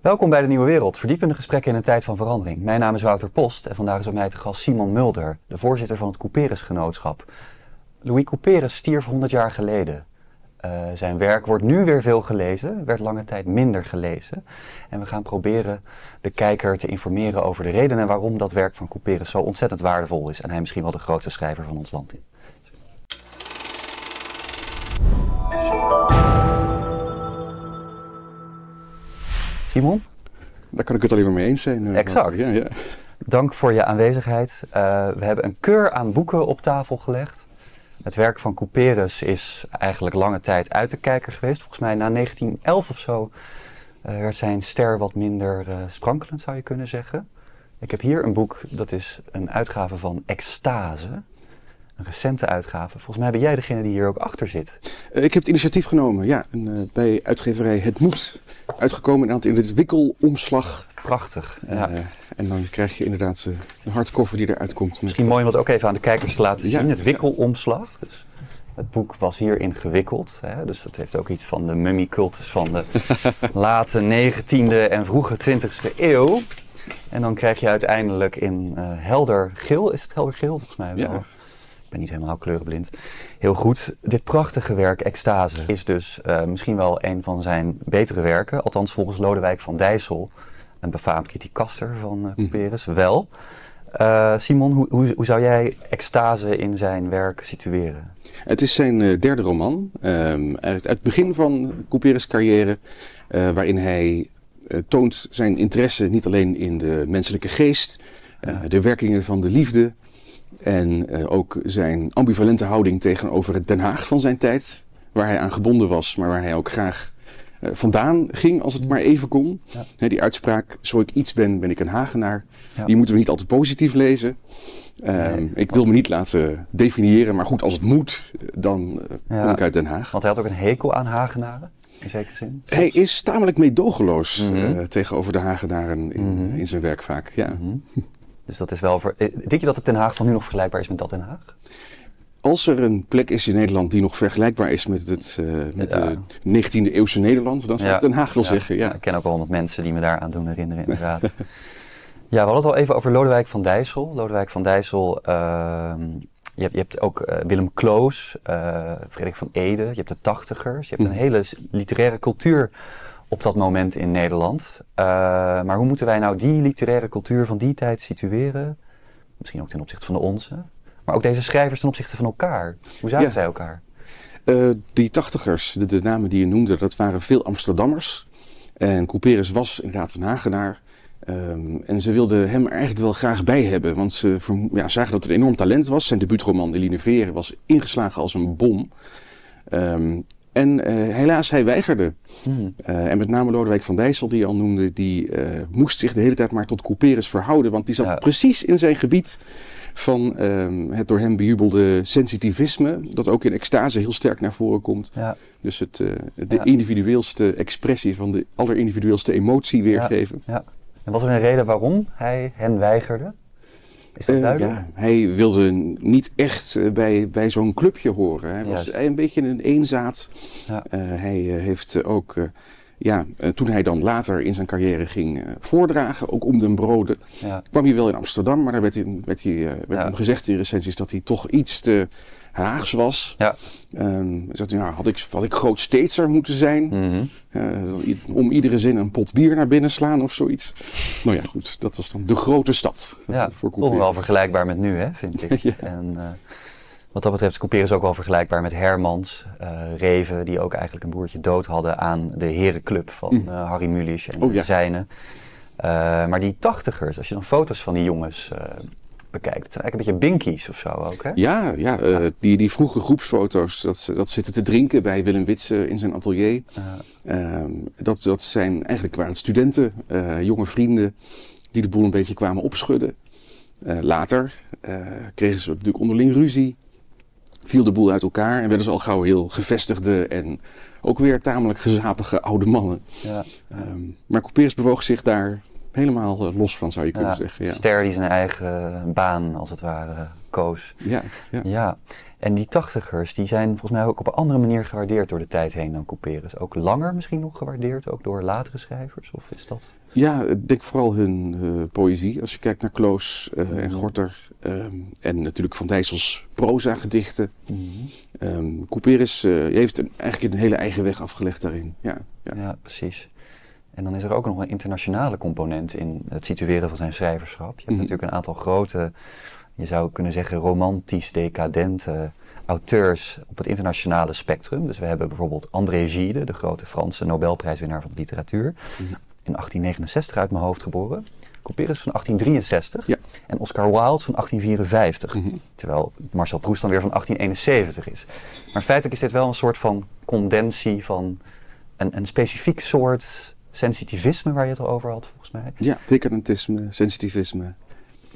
Welkom bij de Nieuwe Wereld, verdiepende gesprekken in een tijd van verandering. Mijn naam is Wouter Post en vandaag is bij mij te gast Simon Mulder, de voorzitter van het Couperus-genootschap. Louis Couperus stierf 100 jaar geleden. Uh, zijn werk wordt nu weer veel gelezen, werd lange tijd minder gelezen. En we gaan proberen de kijker te informeren over de redenen waarom dat werk van Couperus zo ontzettend waardevol is. En hij misschien wel de grootste schrijver van ons land is. Simon? Daar kan ik het alleen maar mee eens zijn. Uh, exact. Ja, ja. Dank voor je aanwezigheid. Uh, we hebben een keur aan boeken op tafel gelegd. Het werk van Couperus is eigenlijk lange tijd uit de kijker geweest. Volgens mij na 1911 of zo uh, werd zijn ster wat minder sprankelend, zou je kunnen zeggen. Ik heb hier een boek, dat is een uitgave van Extase een recente uitgave. Volgens mij ben jij degene die hier ook achter zit. Uh, ik heb het initiatief genomen, ja. En, uh, bij uitgeverij Het Moet. Uitgekomen in dit wikkelomslag. Prachtig, ja. Uh, en dan krijg je inderdaad een hardcover die eruit komt. Misschien mooi om dat ook even aan de kijkers te laten zien. Het wikkelomslag. Dus het boek was hierin gewikkeld. Hè? Dus dat heeft ook iets van de mummiecultus van de late 19e en vroege 20e eeuw. En dan krijg je uiteindelijk in helder geel. Is het helder geel volgens mij wel? Ja. Ik ben niet helemaal kleurenblind. Heel goed. Dit prachtige werk, Extase, is dus uh, misschien wel een van zijn betere werken. Althans, volgens Lodewijk van Dijssel, een befaamd criticaster van uh, Couperus, wel. Uh, Simon, hoe, hoe, hoe, zou jij Extase in zijn werk situeren? Het is zijn derde roman. Um, uit het begin van Couperus' carrière, waarin hij toont zijn interesse niet alleen in de menselijke geest, de werkingen van de liefde, en uh, ook zijn ambivalente houding tegenover het Den Haag van zijn tijd, waar hij aan gebonden was, maar waar hij ook graag uh, vandaan ging als het maar even kon. Ja. die uitspraak, zo ik iets ben, ben ik een Hagenaar. Ja. Die moeten we niet altijd positief lezen. Nee. Ik wil me niet laten definiëren, maar goed, als het moet, dan ja. kom ik uit Den Haag. Want hij had ook een hekel aan Hagenaren? In zekere zin? Hij is tamelijk meedogenloos mm -hmm. tegenover de Hagenaren in, mm -hmm. in zijn werk vaak. Ja. Mm -hmm. Dus dat is wel. Ver... Eh, denk je dat het Den Haag van nu nog vergelijkbaar is met dat Den Haag? Als er een plek is in Nederland die nog vergelijkbaar is met het uh, met ja. de 19e eeuwse Nederland, dan zou ik Den Haag wel zeggen. Ja. ik ken ook wel wat mensen die me daar aan doen herinneren, inderdaad. ja, we hadden het al even over Lodewijk van Dijssel. Lodewijk van Dijssel, uh, je, hebt, je hebt ook uh, Willem Kloos, Frederik van Ede, je hebt de Tachtigers. Je hebt een hele literaire cultuur op dat moment in Nederland. Uh, maar hoe moeten wij nou die literaire cultuur van die tijd situeren? Misschien ook ten opzichte van de onze. Maar ook deze schrijvers ten opzichte van elkaar. Hoe zagen ja. zij elkaar? Uh, die tachtigers, de, de, namen die je noemde, dat waren veel Amsterdammers. En Couperus was inderdaad een Hagenaar. Um, en ze wilden hem er eigenlijk wel graag bij hebben. Want ze ja, zagen dat er enorm talent was. Zijn debuutroman Eline Veren was ingeslagen als een bom. Um, en uh, helaas, hij weigerde. Hmm. Uh, en met name Lodewijk van Dijssel, die je al noemde, die uh, moest zich de hele tijd maar tot Couperus verhouden. Want die zat ja. precies in zijn gebied van um, het door hem bejubelde sensitivisme. Dat ook in extase heel sterk naar voren komt. Ja. Dus het, de ja. individueelste expressie van de allerindividueelste emotie weergeven. Ja. En was er een reden waarom hij hen weigerde? Is dat duidelijk? Uh, ja, hij wilde niet echt uh, bij, bij zo'n clubje horen. Hij was een beetje een eenzaad. Ja. Uh, hij heeft ook, ja, toen hij dan later in zijn carrière ging voordragen, ook om den broden, ja. kwam hij wel in Amsterdam, maar daar werd, hij, werd, hij, werd hem gezegd in recensies dat hij toch iets te Haags was. Ja. Um, zegt, nou, had, ik, had ik groot steedser moeten zijn? Mm -hmm. uh, om iedere zin een pot bier naar binnen slaan of zoiets. nou ja, goed, dat was dan de grote stad. Ja, voor toch wel vergelijkbaar met nu, hè, vind ik. ja. En uh, wat dat betreft, Couperus is ook wel vergelijkbaar met Hermans, uh, Reven, die ook eigenlijk een broertje dood hadden aan de herenclub van mm. Harry Mulisch en oh, ja. zijne. maar die tachtigers, als je dan foto's van die jongens bekijkt. Het zijn eigenlijk een beetje binkies of zo ook, hè? Ja, ja, uh, ja. Die, die vroege groepsfoto's, dat, dat zitten te drinken bij Willem Witsen in zijn atelier. Uh. Uh, dat, dat zijn eigenlijk waren het studenten, eh, jonge vrienden, die de boel een beetje kwamen opschudden. Eh, later kregen ze natuurlijk onderling ruzie, viel de boel uit elkaar en werden ze al gauw heel gevestigde en ook weer tamelijk gezapige oude mannen. Ja. Um, maar Couperus bewoog zich daar helemaal los van, zou je kunnen ja, zeggen. Ja. Ster die zijn eigen baan, als het ware, Koos. Ja, ja. Ja, en die tachtigers die zijn volgens mij ook op een andere manier gewaardeerd door de tijd heen dan Couperus. Ook langer misschien nog gewaardeerd, ook door latere schrijvers? Of is dat... Ja, ik denk vooral hun uh, poëzie. Als je kijkt naar Kloos uh, en Gorter. Um, en natuurlijk Van Dijssels proza-gedichten. Mm -hmm. um, Couperus uh, heeft een, eigenlijk een hele eigen weg afgelegd daarin. Ja, ja. ja, precies. En dan is er ook nog een internationale component in het situeren van zijn schrijverschap. Je hebt mm -hmm. natuurlijk een aantal grote, je zou kunnen zeggen romantisch decadente auteurs op het internationale spectrum. Dus we hebben bijvoorbeeld André Gide, de grote Franse Nobelprijswinnaar van de literatuur. Mm -hmm in 1869 uit mijn hoofd geboren. Couperus van 1863 ja. en Oscar Wilde van 1854. Mm -hmm. Terwijl Marcel Proust dan weer van 1871 is. Maar feitelijk is dit wel een soort van condensie van een, een specifiek soort sensitivisme waar je het al over had, volgens mij. Ja, decadentisme, sensitivisme.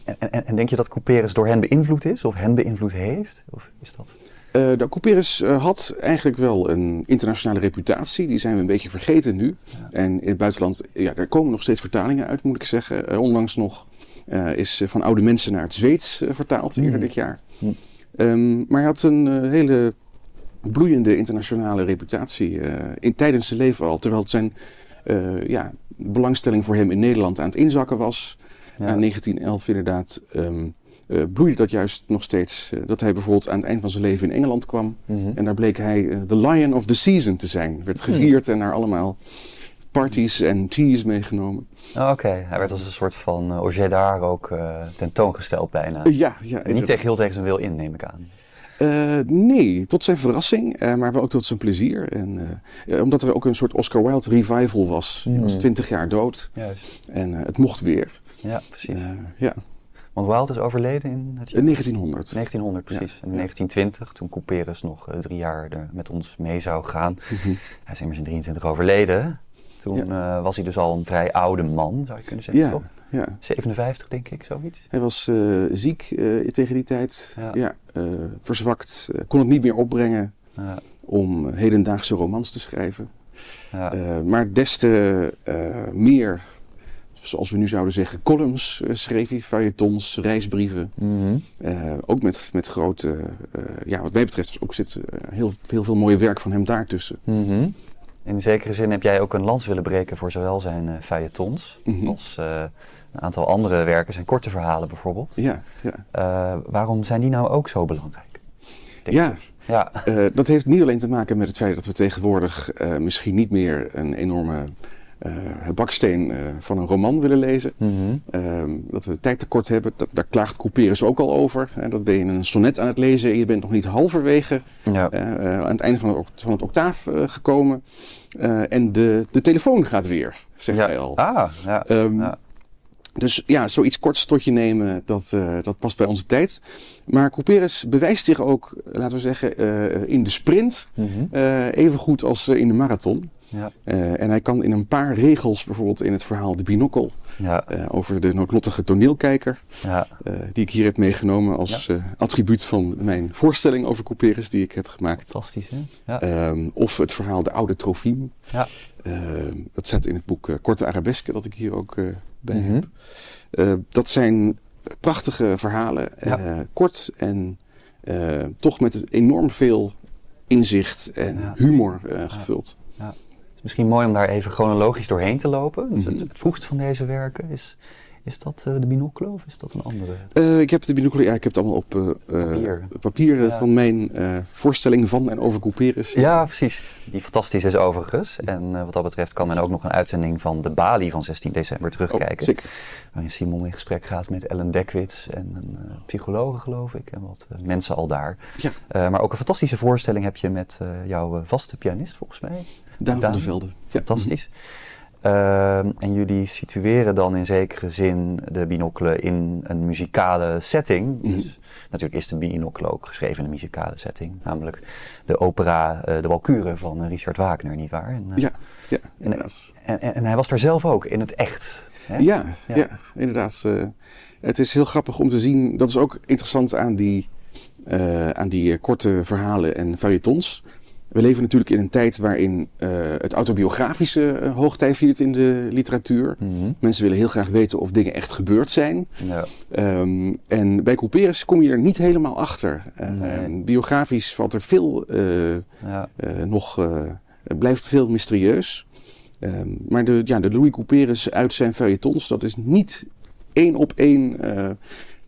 En, en, en denk je dat Couperus door hen beïnvloed is of hen beïnvloed heeft? Of is dat... Uh, de Couperus uh, had eigenlijk wel een internationale reputatie. Die zijn we een beetje vergeten nu. Ja. En in het buitenland, ja, er komen nog steeds vertalingen uit, moet ik zeggen. Uh, onlangs nog is van oude mensen naar het Zweeds vertaald, eerder mm. dit jaar. Mm. Um, maar hij had een hele bloeiende internationale reputatie in, tijdens zijn leven al. Terwijl het zijn ja, belangstelling voor hem in Nederland aan het inzakken was. Ja. In 1911 inderdaad... Um, uh, bloeide dat juist nog steeds. Uh, dat hij bijvoorbeeld aan het eind van zijn leven in Engeland kwam. Mhm. Mm -hmm. En daar bleek hij the lion of the season te zijn. Werd gevierd mm. en naar allemaal parties en teas meegenomen. Oh, Oké, okay. hij werd als een soort van uh, daar ook tentoongesteld bijna. ja, ja. Niet tegen, heel tegen zijn wil in, neem ik aan. Uh, nee, tot zijn verrassing, uh, maar wel ook tot zijn plezier. En, uh, omdat er ook een soort Oscar Wilde revival was. Hij was twintig jaar dood. Juist. En het mocht weer. Ja, precies. ja. Want Wilde is overleden in het jaar? In 1900. 1900, precies. Ja. In 1920, toen Couperus nog drie jaar met ons mee zou gaan. Mm -hmm. Hij is immers in 23 overleden. Toen ja. uh, was hij dus al een vrij oude man, zou je kunnen zeggen, ja. toch? Ja. 57, denk ik, zoiets. Hij was uh, ziek tegen die tijd. Ja. verzwakt. kon het niet meer opbrengen om hedendaagse romans te schrijven. maar des te meer zoals we nu zouden zeggen, columns schreef hij, feuilletons, reisbrieven. Mm -hmm. uh, ook met, met grote, ja, wat mij betreft ook zit heel, heel veel mooie werk van hem daartussen. Mm -hmm. In zekere zin heb jij ook een lans willen breken voor zowel zijn feuilletons Mhm. mm -hmm. als een aantal andere werken, zijn korte verhalen bijvoorbeeld. Ja, ja. waarom zijn die nou ook zo belangrijk? Denk ja, ja. dat heeft niet alleen te maken met het feit dat we tegenwoordig misschien niet meer een enorme uh, baksteen uh, van een roman willen lezen. Mm -hmm. uh, dat we tijdtekort hebben, dat, daar klaagt Couperus ook al over. Dat ben je een sonnet aan het lezen en je bent nog niet halverwege ja. aan het einde van het, van het octaaf gekomen. en de, de telefoon gaat weer, zegt ja. hij al. Ah, ja. Um, ja. Dus ja, zoiets korts tot je nemen, dat, dat past bij onze tijd. Maar Couperus bewijst zich ook, laten we zeggen, in de sprint mm -hmm. even goed als in de marathon. Ja. Uh, en hij kan in een paar regels, bijvoorbeeld in het verhaal De Binokkel, ja. uh, over de noodlottige toneelkijker, ja. uh, die ik hier heb meegenomen als attribuut van mijn voorstelling over Couperus die ik heb gemaakt. Fantastisch, hè? Ja. Ehm, of het verhaal De Oude Trofiem. Ja. Dat staat in het boek Korte Arabesque, dat ik hier ook bij mm -hmm. heb. dat zijn prachtige verhalen, kort en toch met enorm veel inzicht en humor gevuld. Misschien mooi om daar even chronologisch doorheen te lopen. Dus het, het vroegst van deze werken is, is dat uh, de binocle of is dat een andere? Uh, ik heb de binocle, ja, ik heb het allemaal op uh, papier, papier ja. van mijn voorstelling van en over Couperus. Ja, precies. Die fantastisch is overigens. En wat dat betreft kan men ook nog een uitzending van de Bali van 16 december terugkijken. Oh, waarin Simon in gesprek gaat met Ellen Dekwits en een psychologe geloof ik. En wat mensen al daar. Ja. maar ook een fantastische voorstelling heb je met jouw vaste pianist volgens mij. Daan van der Velde. Fantastisch. Ja. Uh, en jullie situeren dan in zekere zin de binocle in een muzikale setting. Mm -hmm. Dus natuurlijk is de binocle ook geschreven in een muzikale setting. Namelijk de opera uh, De Walküre van Richard Wagner, nietwaar? En, uh, ja, ja en, en, en, en, hij was daar zelf ook, in het echt. Hè? Ja, ja. ja, inderdaad. Het is heel grappig om te zien. Dat is ook interessant aan die, aan die korte verhalen en feuilletons. We leven natuurlijk in een tijd waarin uh, het autobiografische uh, hoogtij viert in de literatuur. Mhm. Mensen willen heel graag weten of dingen echt gebeurd zijn. Ja. Um, en bij Couperus kom je er niet helemaal achter. Uh, Nee. biografisch valt er veel Ja. nog, blijft veel mysterieus. Um, maar de, ja, de Louis Couperus uit zijn feuilletons, dat is niet één op één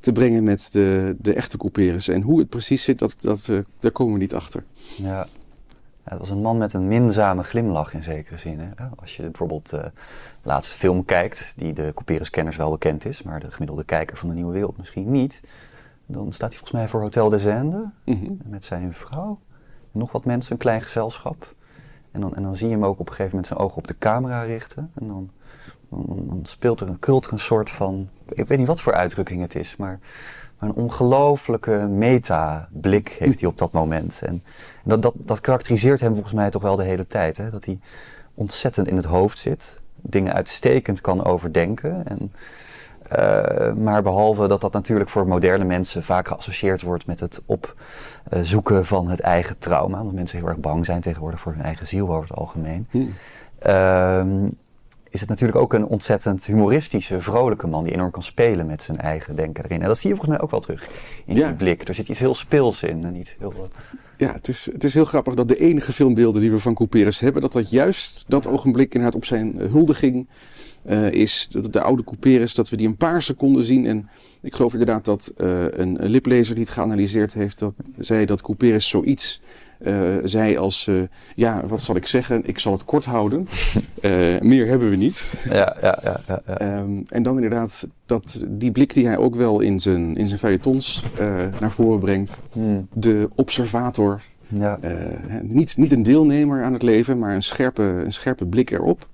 te brengen met de, de echte Couperus. En hoe het precies zit, dat, dat, daar komen we niet achter. Ja. Het was een man met een minzame glimlach in zekere zin. Hè? Als je bijvoorbeeld uh, de laatste film kijkt, die de Couperus-kenners wel bekend is, maar de gemiddelde kijker van de Nieuwe Wereld misschien niet, dan staat hij volgens mij voor Hotel des Indes mm -hmm. met zijn vrouw en nog wat mensen, een klein gezelschap. En dan, en dan zie je hem ook op een gegeven moment zijn ogen op de camera richten. En dan, dan, dan speelt er een cult een soort van, ik weet niet wat voor uitdrukking het is, maar maar een ongelooflijke meta-blik heeft hij op dat moment. En dat, dat, dat karakteriseert hem volgens mij toch wel de hele tijd. Hè? Dat hij ontzettend in het hoofd zit, dingen uitstekend kan overdenken. En, uh, maar behalve dat dat natuurlijk voor moderne mensen vaak geassocieerd wordt met het opzoeken van het eigen trauma. Omdat mensen heel erg bang zijn tegenwoordig voor hun eigen ziel over het algemeen. Hmm. Uh, is het natuurlijk ook een ontzettend humoristische, vrolijke man die enorm kan spelen met zijn eigen denken erin. En dat zie je volgens mij ook wel terug in Ja. die blik. Er zit iets heel speels in en iets heel... eh, Ja, het is, het is heel grappig dat de enige filmbeelden die we van Couperus hebben, dat dat juist dat ogenblik inderdaad op zijn eh, huldiging eh, is. Dat de oude Couperus, dat we die een paar seconden zien. En ik geloof inderdaad dat een, een liplezer die het geanalyseerd heeft, dat zei dat Couperus zoiets eh, zei als, eh, ja, wat zal ik zeggen, ik zal het kort houden. Eh, meer hebben we niet. Ja, ja, ja. ja, ja. Ehm, en dan inderdaad dat, die blik die hij ook wel in zijn, in zijn feuilletons naar voren brengt. Hmm, De observator, ja. niet, niet een deelnemer aan het leven, maar een scherpe, een scherpe blik erop.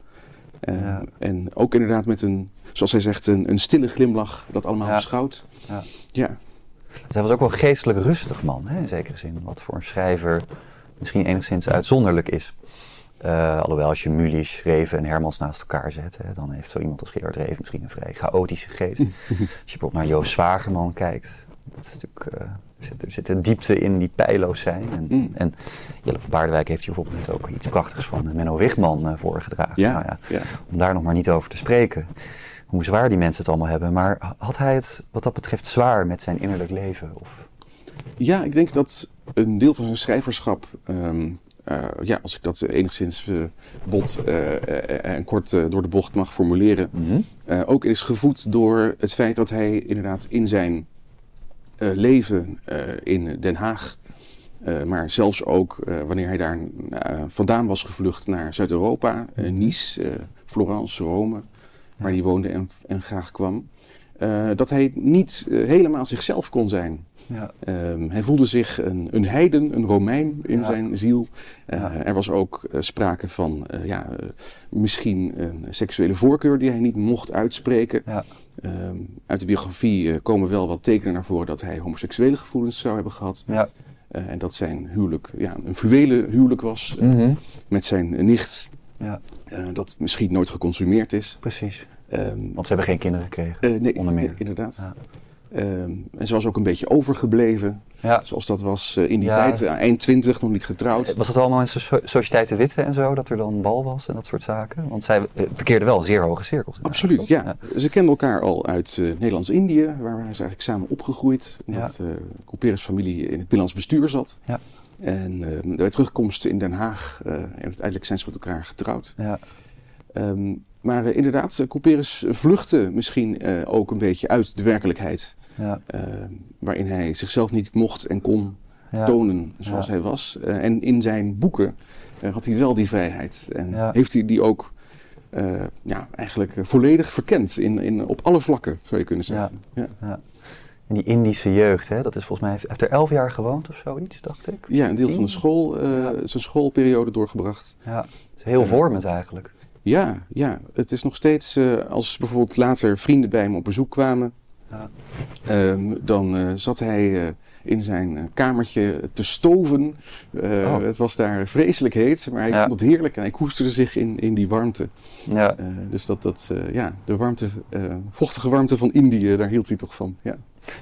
Eh, Ja. En ook inderdaad met een, zoals hij zegt, een, een stille glimlach dat allemaal Ja. beschouwt. Ja. Hij was ook wel geestelijk rustig man, hè, in zekere zin. Wat voor een schrijver misschien enigszins uitzonderlijk is. Eh, alhoewel als je Mulisch, Reven en Hermans naast elkaar zet, hè, dan heeft zo iemand als Gerard Reven misschien een vrij chaotische geest. als je bijvoorbeeld naar Joost Zwagerman kijkt, dat is natuurlijk, eh, er, zit, er zit een diepte in die pijloos zijn. En, Mm. en Jelle van Baardewijk heeft hier bijvoorbeeld ook iets prachtigs van eh, Menno eh, voorgedragen. Ja, Nou ja, ja. om daar nog maar niet over te spreken. Hoe zwaar die mensen het allemaal hebben. Maar had hij het wat dat betreft zwaar met zijn innerlijk leven? Of? Ja, ik denk dat een deel van zijn schrijverschap, ehm, eh, ja, als ik dat enigszins eh, bot eh, en kort door de bocht mag formuleren, eh, ook is gevoed door het feit dat hij inderdaad in zijn leven in Den Haag, maar zelfs ook wanneer hij daar vandaan was gevlucht naar Zuid-Europa, eh, Nice, Florence, Rome, waar hij woonde en, en graag kwam, eh, dat hij niet eh, helemaal zichzelf kon zijn. Ja. Ehm, hij voelde zich een, een heiden, een Romein in Ja. zijn ziel. Eh, Ja. Er was ook sprake van ja, misschien een seksuele voorkeur die hij niet mocht uitspreken. Ja. Ehm, uit de biografie komen wel wat tekenen naar voren dat hij homoseksuele gevoelens zou hebben gehad. Ja. Eh, en dat zijn huwelijk ja, een fluwele huwelijk was Mhm. met zijn nicht. Ja, eh, dat misschien nooit geconsumeerd is. precies. Ehm, Want ze hebben geen kinderen gekregen. eh, nee, onder meer. inderdaad. Ja. Ehm, en ze was ook een beetje overgebleven. Ja. Zoals dat was eh, in die Ja. tijd, eind 20, nog niet getrouwd. Was het allemaal in so Sociëteit de Witte en zo, dat er dan bal was en dat soort zaken? Want zij verkeerden wel zeer hoge cirkels. Absoluut, ja. Ze kenden elkaar al uit Nederlands-Indië, waar waren ze eigenlijk samen opgegroeid. Ja. Omdat eh Couperus familie in het Binnenlands bestuur zat. Ja. En eh, bij terugkomst in Den Haag, eh, en uiteindelijk zijn ze met elkaar getrouwd. Ja. Ehm, maar eh, inderdaad, eh, Couperus vluchtte misschien ook een beetje uit de werkelijkheid. Ja. eh, waarin hij zichzelf niet mocht en kon Ja. tonen zoals hij was. En in zijn boeken had hij wel die vrijheid. En heeft hij die ook ja, eigenlijk volledig verkend in, in, op alle vlakken, zou je kunnen zeggen. Ja, die Indische jeugd, hè, dat is volgens mij, hij heeft er elf jaar gewoond of zoiets, dacht ik. een deel van de school, eh, Ja. zijn schoolperiode doorgebracht. Ja, is heel Ja. vormend eigenlijk. Ja, ja, het is nog steeds, eh, als bijvoorbeeld later vrienden bij hem op bezoek kwamen, Ja. ehm, dan eh, zat hij in zijn eh, kamertje te stoven. Eh, Oh. Het was daar vreselijk heet, maar hij Ja. vond het heerlijk en hij koesterde zich in, in die warmte. Ja. Eh, dus dat, dat ja, de warmte, vochtige warmte van Indië, daar hield hij toch van. Ja.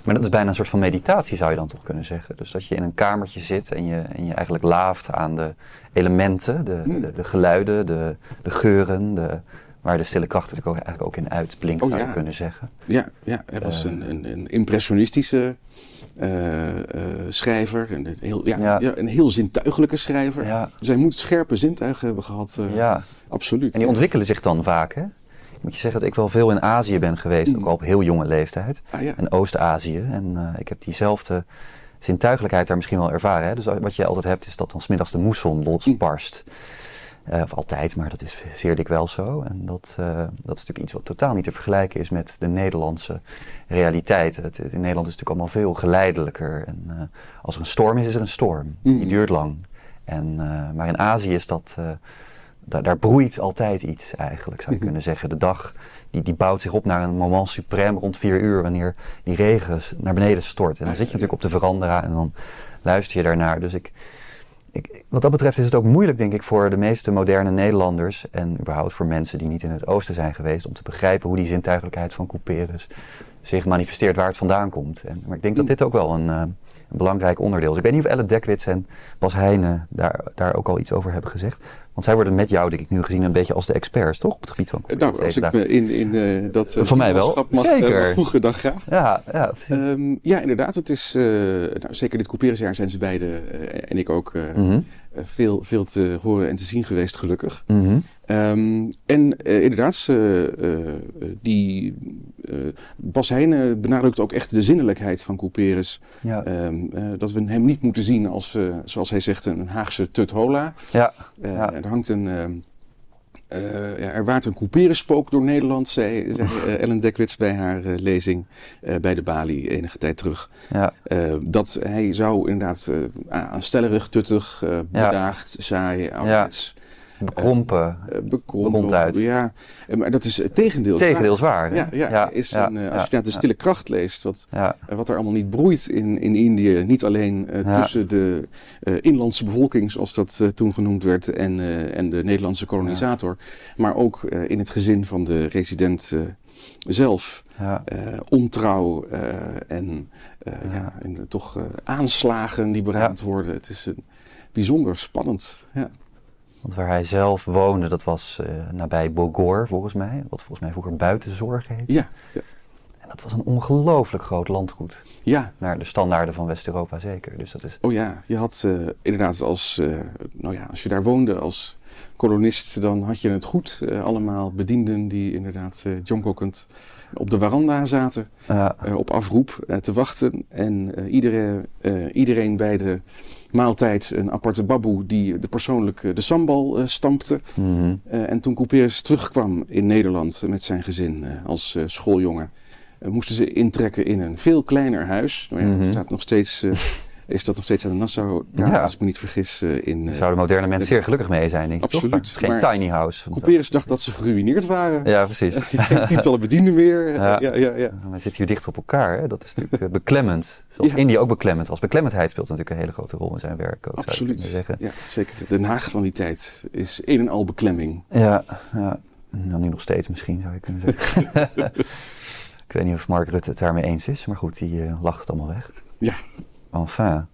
Maar dat is bijna een soort van meditatie, zou je dan toch kunnen zeggen. Dus dat je in een kamertje zit en je, en je eigenlijk laaft aan de elementen, de, Hmm. de, de geluiden, de, de geuren, de, waar de stille kracht natuurlijk ook, eigenlijk ook in uitblinkt, Oh, zou je kunnen zeggen. Ja, ja hij was een, een, een impressionistische eh, eh, schrijver. En een heel, ja, Ja. ja, een heel zintuigelijke schrijver. Ja, Zij moet scherpe zintuigen hebben gehad. eh, ja. Absoluut. En die ontwikkelen zich dan vaak, hè? Ik moet je zeggen dat ik wel veel in Azië ben geweest, Mm. ook al op heel jonge leeftijd. Ah. En Oost-Azië. En ik heb diezelfde zintuigelijkheid daar misschien wel ervaren. Hè? Dus wat je altijd hebt is dat dan smiddags de moesson losbarst. Eh, of altijd, maar dat is zeer dikwijls zo. En dat, eh, dat is natuurlijk iets wat totaal niet te vergelijken is met de Nederlandse realiteit. Het, in Nederland is het natuurlijk allemaal veel geleidelijker. En eh, als er een storm is, is er een storm. Die Mhm. duurt lang. En, maar in Azië is dat... daar, daar broeit altijd iets eigenlijk, zou je Mhm. kunnen zeggen. De dag die, die bouwt zich op naar een moment suprême rond vier uur, wanneer die regen naar beneden stort. En dan zit je natuurlijk op de veranda en dan luister je daarnaar. Dus ik, ik, wat dat betreft is het ook moeilijk, denk ik, voor de meeste moderne Nederlanders en überhaupt voor mensen die niet in het oosten zijn geweest, om te begrijpen hoe die zintuigelijkheid van Couperus zich manifesteert waar het vandaan komt. En, maar ik denk dat Mm. dit ook wel een, eh, een belangrijk onderdeel is. Ik weet niet of Elle Dekwits en Bas Heijnen daar, daar ook al iets over hebben gezegd. Want zij worden met jou, denk ik, nu gezien een beetje als de experts, toch? Op het gebied van Eh, Nou, als ik in, in eh, dat eh, Van mij wel. mag, Zeker. voegen, dan graag. Ja, ja. Ehm, ja, inderdaad. Het is, eh, nou, zeker dit couperusjaar zijn ze beiden eh, en ik ook Mhm, veel, veel te horen en te zien geweest, gelukkig. mhm. Ehm, en eh, inderdaad, eh, eh, die, eh, Bas Heijnen benadrukt ook echt de zinnelijkheid van Couperus. Ja, Ehm, eh, dat we hem niet moeten zien als, eh, zoals hij zegt, een Haagse tuthola. ja, Eh, Ja. Er hangt een... eh, ja, er waart een couperenspook door Nederland, zei, zei eh, Ellen Dekwits bij haar eh, lezing bij de Bali enige tijd terug. ja, dat hij zou inderdaad aanstellerig, tuttig, bedaagd, saai, ouderwets, bekrompen. eh, bekrompen. Ronduit. Ja, Eh, maar dat is het tegendeel. Tegendeel zwaar. hè? Ja, ja, is een, eh, als je naar de stille kracht leest, wat, eh, wat er allemaal niet broeit in, in Indië. Niet alleen eh, tussen de eh, inlandse bevolking, zoals dat eh, toen genoemd werd, en, eh, en de Nederlandse kolonisator. Maar ook eh, in het gezin van de resident eh, zelf. ja, Eh, ontrouw eh, en, eh, Ja. ja. en toch eh, aanslagen die beraamd worden. Het is een bijzonder spannend. Ja. Want waar hij zelf woonde, dat was eh, nabij Bogor, volgens mij. Wat volgens mij vroeger buitenzorg heette. Ja, ja. En dat was een ongelooflijk groot landgoed. ja, Naar de standaarden van West-Europa zeker. Dus dat is... Oh ja, je had eh, inderdaad als, eh, nou ja, als je daar woonde als kolonist, dan had je het goed. Allemaal bedienden die inderdaad uh, jonkokend op de veranda zaten, op afroep te wachten. En iedereen, iedereen bij de maaltijd een aparte baboe die de persoonlijk de sambal eh, stampte. mhm. Eh, en toen Couperus terugkwam in Nederland met zijn gezin eh, als schooljongen, moesten ze intrekken in een veel kleiner huis. Nou ja, Mhm. staat nog steeds, is dat nog steeds aan de Nassau, Ja. als ik me niet vergis, eh, in... Daar eh, zouden moderne mensen zeer gelukkig mee zijn, denk ik. Absoluut, Toch? Het is geen tiny house. Couperus dacht dat ze geruineerd waren. Ja, precies. Tientallen bedienden meer. Ja. Ja, ja, ja. We zitten hier dicht op elkaar. Hè? Dat is natuurlijk eh, beklemmend. Zoals Ja. India ook beklemmend was. Beklemmendheid speelt natuurlijk een hele grote rol in zijn werk. Ook, Absoluut. zeggen. Ja, zeker. Den Haag van die tijd is een en al beklemming. Ja, ja. Nou, nu nog steeds misschien, zou je kunnen zeggen. ik weet niet of Mark Rutte het daarmee eens is. Maar goed, die lacht het allemaal weg. Ja. Enfin.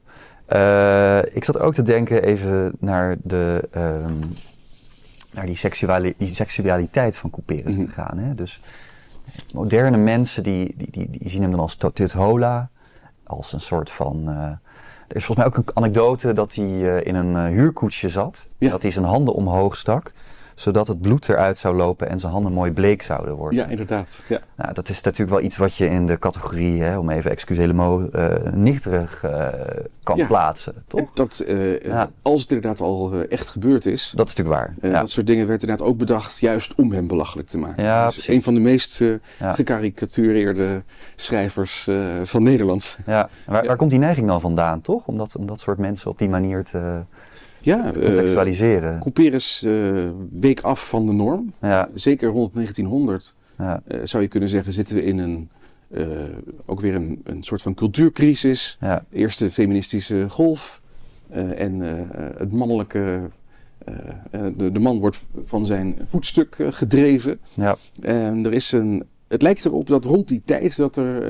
Eh, ik zat ook te denken even naar, de, ehm, naar die, seksuali die seksualiteit van Couperus Mhm. te gaan. Hè? Dus moderne mensen die, die, die, die zien hem dan als Tuthola. Als een soort van... eh, er is volgens mij ook een anekdote dat hij eh, in een huurkoetsje zat. Ja. Dat hij zijn handen omhoog stak. Zodat het bloed eruit zou lopen en zijn handen mooi bleek zouden worden. Ja, inderdaad. Ja. Nou, dat is natuurlijk wel iets wat je in de categorie, hè, om even eh nichterig eh, kan Ja. plaatsen, En toch? dat, eh, Ja. als het inderdaad al echt gebeurd is, Dat is natuurlijk waar. Dat soort dingen werd inderdaad ook bedacht juist om hem belachelijk te maken. Ja, is een van de meest gekarikatureerde schrijvers van Nederland. Ja. En Waar, Ja. waar komt die neiging dan vandaan, toch? Om dat, om dat soort mensen op die manier te, Ja, eh contextualiseren. Couperus eh, week af van de norm. ja, Zeker rond 1900 ja, eh, zou je kunnen zeggen zitten we in een, ook weer een, een soort van cultuurcrisis. ja, Eerste feministische golf en het mannelijke... de, de man wordt van zijn voetstuk gedreven. ja, En er is een het lijkt erop dat rond die tijd dat er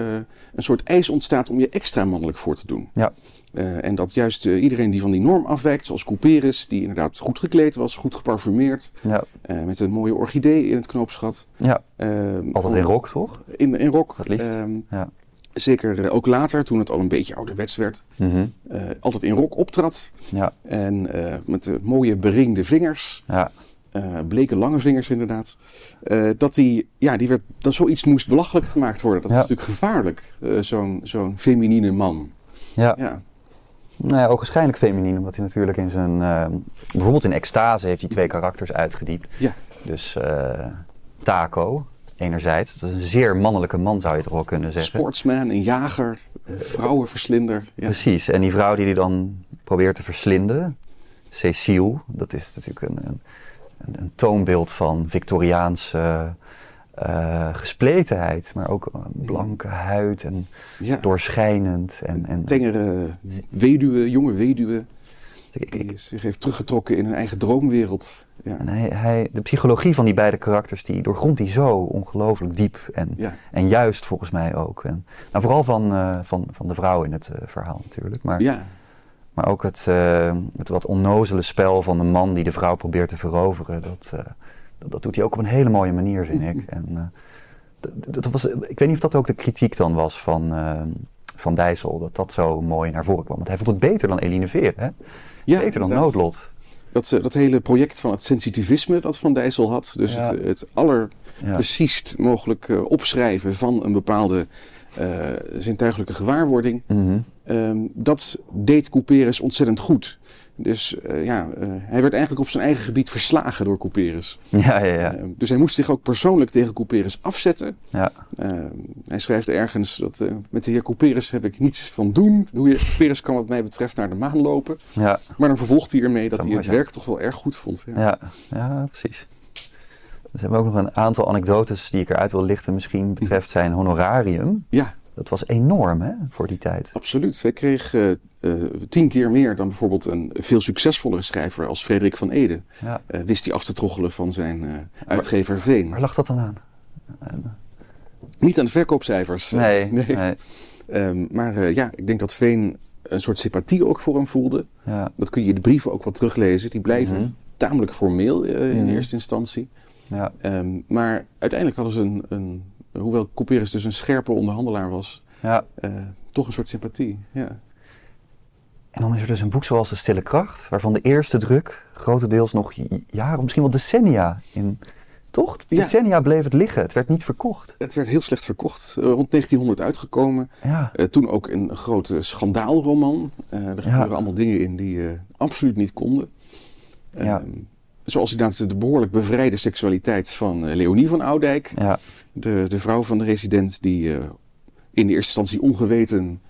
een soort eis ontstaat om je extra mannelijk voor te doen. Ja. Eh, en dat juist eh, iedereen die van die norm afwijkt, zoals Couperus, die inderdaad goed gekleed was, goed geparfumeerd, Ja, eh, met een mooie orchidee in het knoopsgat. ja. eh, altijd in rok, toch? In, in rok. Het liefst. Ehm, Ja. Zeker ook later, toen het al een beetje ouderwets werd, Mhm. altijd in rok optrad. Ja, En met de mooie beringde vingers, ja, bleke lange vingers inderdaad. dat, die, ja, die werd, dat zoiets moest belachelijk gemaakt worden. Dat Ja. was natuurlijk gevaarlijk, zo'n zo'n feminine man. ja. Ja, Nou ja, ook waarschijnlijk feminien, omdat hij natuurlijk in zijn... eh, bijvoorbeeld in Extase heeft hij twee karakters uitgediept. Ja. Dus eh, Taco, enerzijds. Dat is een zeer mannelijke man, zou je toch wel kunnen zeggen. sportsman, een jager, een vrouwenverslinder. Ja. Precies. En die vrouw die hij dan probeert te verslinden, Cecile, dat is natuurlijk een, een, een, een toonbeeld van Victoriaanse eh, gespletenheid. Maar ook een blanke huid en Ja. doorschijnend. En, en, Tengere weduwe, jonge weduwe, ik, ik, die zich heeft teruggetrokken in een eigen droomwereld. Ja. En hij, hij, de psychologie van die beide karakters, die doorgrondt hij zo ongelooflijk diep. En, Ja. en juist volgens mij ook. En, nou, vooral van, eh, van, van de vrouw in het eh, verhaal natuurlijk. Maar, ja, maar ook het, eh, het wat onnozele spel van de man die de vrouw probeert te veroveren. Dat, eh, dat, doet hij ook op een hele mooie manier, vind ik. En, eh, dat was, ik weet niet of dat ook de kritiek dan was van, eh, van Dijssel. Dat dat zo mooi naar voren kwam. Want hij vond het beter dan Eline Veer. Hè? ja beter dan. Noodlot. Dat, eh, dat hele project van het sensitivisme dat Van Dijssel had. Dus Ja. het, het aller Ja. preciest mogelijk eh, opschrijven van een bepaalde eh, zintuigelijke gewaarwording. Mhm. Ehm, dat deed Couperus ontzettend goed. Dus eh, ja, eh, hij werd eigenlijk op zijn eigen gebied verslagen door Couperus. ja, ja, ja. Ehm, dus hij moest zich ook persoonlijk tegen Couperus afzetten. ja. Hij schrijft ergens dat eh, met de heer Couperus heb ik niets van doen. Couperus kan wat mij betreft naar de maan lopen. ja. Maar dan vervolgt hij ermee dat hij het werk toch wel erg goed vond. Ja. Ja, ja precies. Dus hebben we ook nog een aantal anekdotes die ik eruit wil lichten. Misschien betreft zijn honorarium. ja Dat was enorm hè, voor die tijd. absoluut. Hij kreeg eh, eh, tien keer meer dan bijvoorbeeld een veel succesvollere schrijver als Frederik van Ede. Ja. Eh, wist hij af te troggelen van zijn uitgever Veen. Waar lag dat dan aan? Niet aan de verkoopcijfers. Nee, nee. Ehm, maar ja, ik denk dat Veen een soort sympathie ook voor hem voelde. Ja, Dat kun je in de brieven ook wel teruglezen. Die blijven Mhm. tamelijk formeel in Mhm. eerste instantie. ja, Ehm, maar uiteindelijk hadden ze een, een hoewel Couperus dus een scherpe onderhandelaar was, ja. eh, toch een soort sympathie. Ja. En dan is er dus een boek zoals De Stille Kracht. Waarvan de eerste druk grotendeels nog jaren, misschien wel decennia in... Toch? Ja. Decennia bleef het liggen. Het werd niet verkocht. Het werd heel slecht verkocht, eh, rond 1900 uitgekomen. Ja, Eh, toen ook een grote schandaalroman. Er gebeuren allemaal dingen in die absoluut niet konden. Zoals inderdaad de behoorlijk bevrijde seksualiteit van eh, Leonie van Oudijk. ja, De, de vrouw van de resident die eh, in de eerste instantie ongeweten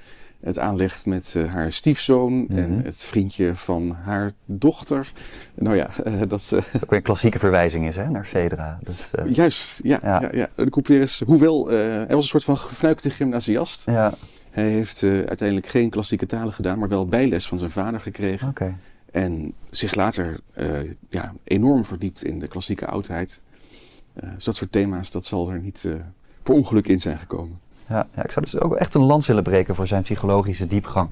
het aanlegt met eh, haar stiefzoon Mhm. en het vriendje van haar dochter. Nou ja, dat... ook weer een klassieke verwijzing is hè, naar Fedra. Dus, juist, ja. Ja. ja. Ja, De Couperus, hoewel eh, hij was een soort van gefnuikte gymnasiast. ja, Hij heeft uiteindelijk geen klassieke talen gedaan, maar wel bijles van zijn vader gekregen. oké. En zich later eh, ja, enorm verdiept in de klassieke oudheid. Dus dat soort thema's, dat zal er niet eh per ongeluk in zijn gekomen. Ja, ja, ik zou dus ook echt een lans willen breken voor zijn psychologische diepgang.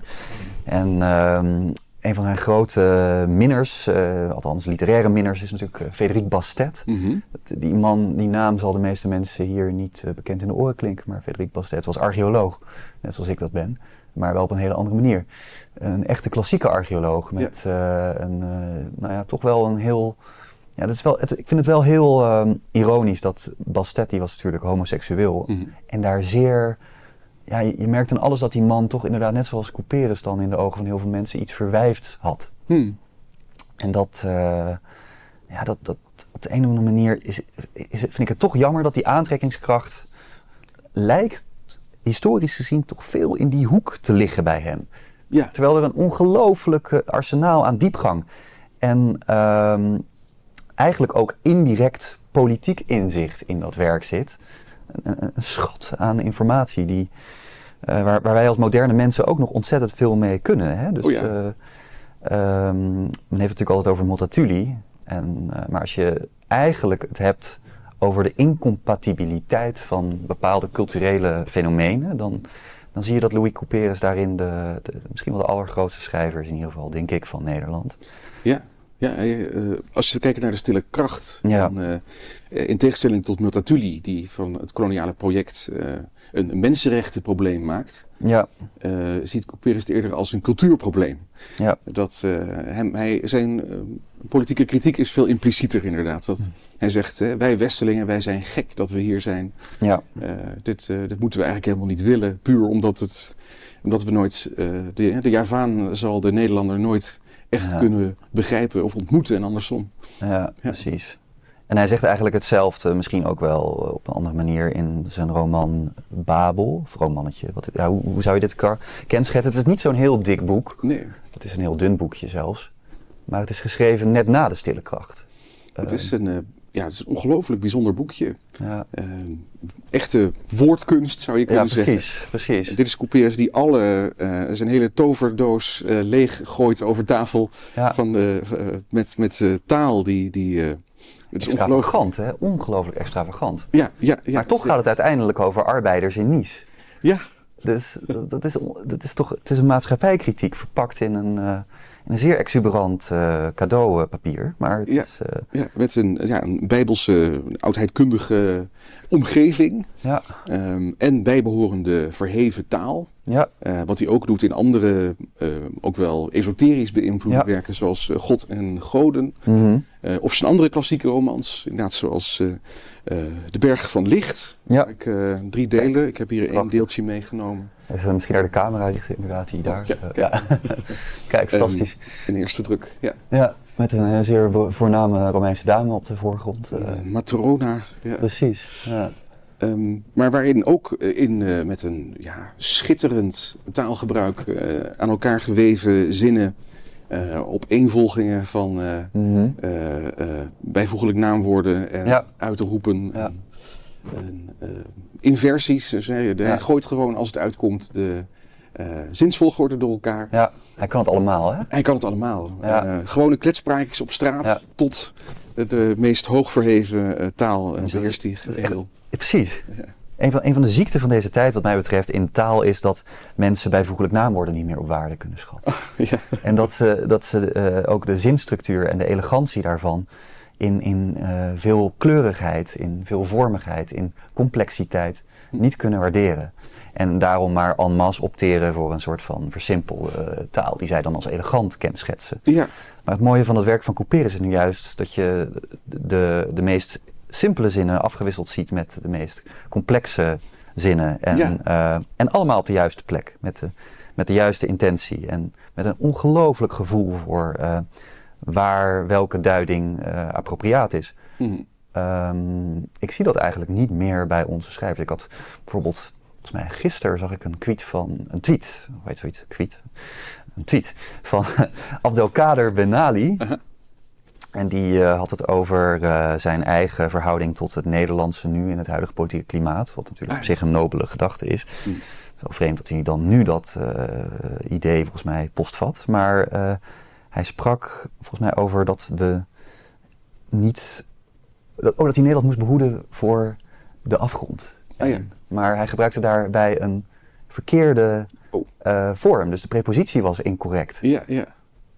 En ehm, een van zijn grote minners, althans literaire minners, is natuurlijk Frederik Bastet. Dat- Die man, die naam zal de meeste mensen hier niet bekend in de oren klinken. Maar Frederik Bastet was archeoloog, net zoals ik dat ben. Maar wel op een hele andere manier. Een echte klassieke archeoloog met eh, een, eh, nou ja, toch wel een heel... Ja, dat is wel, het, ik vind het wel heel ehm, ironisch dat Bastet, die was natuurlijk homoseksueel. Mhm. En daar zeer... Ja, je, je merkt aan alles dat die man toch inderdaad, net zoals Couperus dan in de ogen van heel veel mensen, iets verwijfd had. Hmm. En dat, eh, ja, dat, dat op de een of andere manier is, is, vind ik het toch jammer dat die aantrekkingskracht lijkt historisch gezien toch veel in die hoek te liggen bij hem. Ja, Terwijl er een ongelooflijk arsenaal aan diepgang en ehm, eigenlijk ook indirect politiek inzicht in dat werk zit. Een, schat aan informatie die, eh, waar, waar wij als moderne mensen ook nog ontzettend veel mee kunnen. Hè? Dus, Oh ja. eh, ehm, men heeft het natuurlijk altijd over Multatuli. En, eh, maar als je eigenlijk het hebt over de incompatibiliteit van bepaalde culturele fenomenen, dan, dan zie je dat Louis Couperus daarin de, de, misschien wel de allergrootste schrijver is, in ieder geval, denk ik, van Nederland. Ja, ja uh, als je kijkt naar de stille kracht, Ja. dan, uh, in tegenstelling tot Multatuli, die van het koloniale project uh, een mensenrechtenprobleem maakt, Ja, ziet Couperus het eerder als een cultuurprobleem. ja, Dat hem, hij, zijn politieke kritiek is veel implicieter inderdaad. Dat, hij zegt, wij Westelingen, wij zijn gek dat we hier zijn. ja, dit, dit moeten we eigenlijk helemaal niet willen, puur omdat, het, omdat we nooit, de, de Javaan zal de Nederlander nooit echt Ja. kunnen begrijpen of ontmoeten en andersom. ja, precies. En hij zegt eigenlijk hetzelfde, misschien ook wel op een andere manier in zijn roman Babel, of romannetje. Wat, ja, hoe, hoe zou je dit kenschetten? Het is niet zo'n heel dik boek. Nee, Het is een heel dun boekje zelfs. Maar het is geschreven net na de stille kracht. het is een, eh, ja, het is een ongelooflijk bijzonder boekje. Ja, Eh, echte woordkunst zou je kunnen ja zeggen. precies, precies. Dit is Couperus die alle, eh, zijn hele toverdoos eh, leeg gooit over tafel Ja, van de, eh, met, met eh, taal die... die eh, het is ongelooflijk. extravagant, hè? Ongelooflijk extravagant. Ja, ja, ja. maar toch gaat het uiteindelijk over arbeiders in Nice. Ja, Dus dat, dat is, dat is toch het is een maatschappijkritiek verpakt in een, eh, een zeer exuberant eh, cadeaupapier. Maar het Ja. is, eh, ja, met een, ja, een bijbelse, oudheidkundige omgeving. ja, ehm, en bijbehorende verheven taal. ja, Eh, wat hij ook doet in andere, ook wel esoterisch beïnvloede Ja. werken, zoals God en Goden. mhm. Of zijn andere klassieke romans, inderdaad zoals De Berg van Licht. ja. Ik, drie delen, ik heb hier één deeltje meegenomen. Even misschien naar de camera richten, inderdaad, die daar. Ja, eh, ja. Kijk, fantastisch. In eerste druk, ja. ja, met een eh, zeer voorname Romeinse dame op de voorgrond. eh, Matrona, ja. precies. Ja. Ehm, maar waarin ook in, met een ja, schitterend taalgebruik aan elkaar geweven zinnen, eh opeenvolgingen van eh, bijvoeglijk naamwoorden en Ja. uitroepen. Ja. En, en, eh, inversies. Dus hij, Ja. gooit gewoon als het uitkomt de eh, zinsvolgorde door elkaar. ja, hij kan het allemaal, hè? Hij kan het allemaal. Ja. Eh, gewone kletspraatjes op straat Ja. tot de, meest hoogverheven eh, taal en Dus beheerst die Precies. Een van, een van de ziekten van deze tijd, wat mij betreft, in taal is dat mensen bijvoeglijk naamwoorden niet meer op waarde kunnen schatten. Ja. En dat ze, dat ze eh, ook de zinstructuur en de elegantie daarvan in, in eh, veel kleurigheid, in veelvormigheid, in complexiteit niet kunnen waarderen. En daarom maar en masse opteren voor een soort van versimpelde eh, taal die zij dan als elegant kenschetsen. ja. Maar het mooie van het werk van Couperus is nu juist dat je de, de meest simpele zinnen afgewisseld ziet met de meest complexe zinnen. En, Ja. eh, en allemaal op de juiste plek, met de, met de juiste intentie. En met een ongelooflijk gevoel voor waar welke duiding eh, appropriaat is. Mhm. Ehm, ik zie dat eigenlijk niet meer bij onze schrijvers. Ik had bijvoorbeeld, volgens mij gisteren zag ik een tweet van, een tweet, hoe heet zoiets, tweet? Een tweet van Abdelkader Ben Ali. Aha. En die eh, had het over eh, zijn eigen verhouding tot het Nederlandse nu in het huidige politieke klimaat. Wat natuurlijk Ah, op zich een nobele gedachte is. Zo vreemd dat hij dan nu dat idee volgens mij postvat. Maar hij sprak volgens mij over dat we niet... Dat, oh, dat hij Nederland moest behoeden voor de afgrond. Ah, ja. Maar hij gebruikte daarbij een verkeerde Oh. eh, vorm. Dus de prepositie was incorrect. Ja, ja.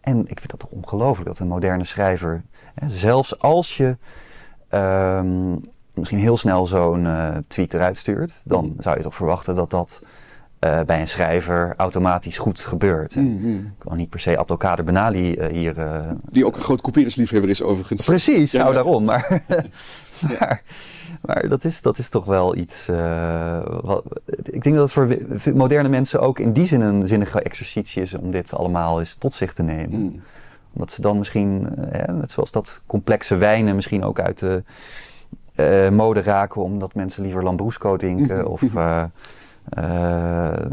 En ik vind dat toch ongelooflijk dat een moderne schrijver, hè, zelfs als je ehm, misschien heel snel zo'n eh, tweet eruit stuurt, dan Mhm. zou je toch verwachten dat dat eh, bij een schrijver automatisch goed gebeurt. Mhm. Ik wil niet per se Abdelkader Benali eh, hier. eh, Die ook een groot couperusliefhebber is overigens. precies, Ja, nou ja. daarom. Maar, maar, maar dat, is, dat is toch wel iets. wat, ik denk dat het voor moderne mensen ook in die zin een zinnige exercitie is om dit allemaal eens tot zich te nemen Mhm. omdat ze dan misschien, net zoals dat complexe wijnen misschien ook uit de mode raken, omdat mensen liever Lambrusco drinken of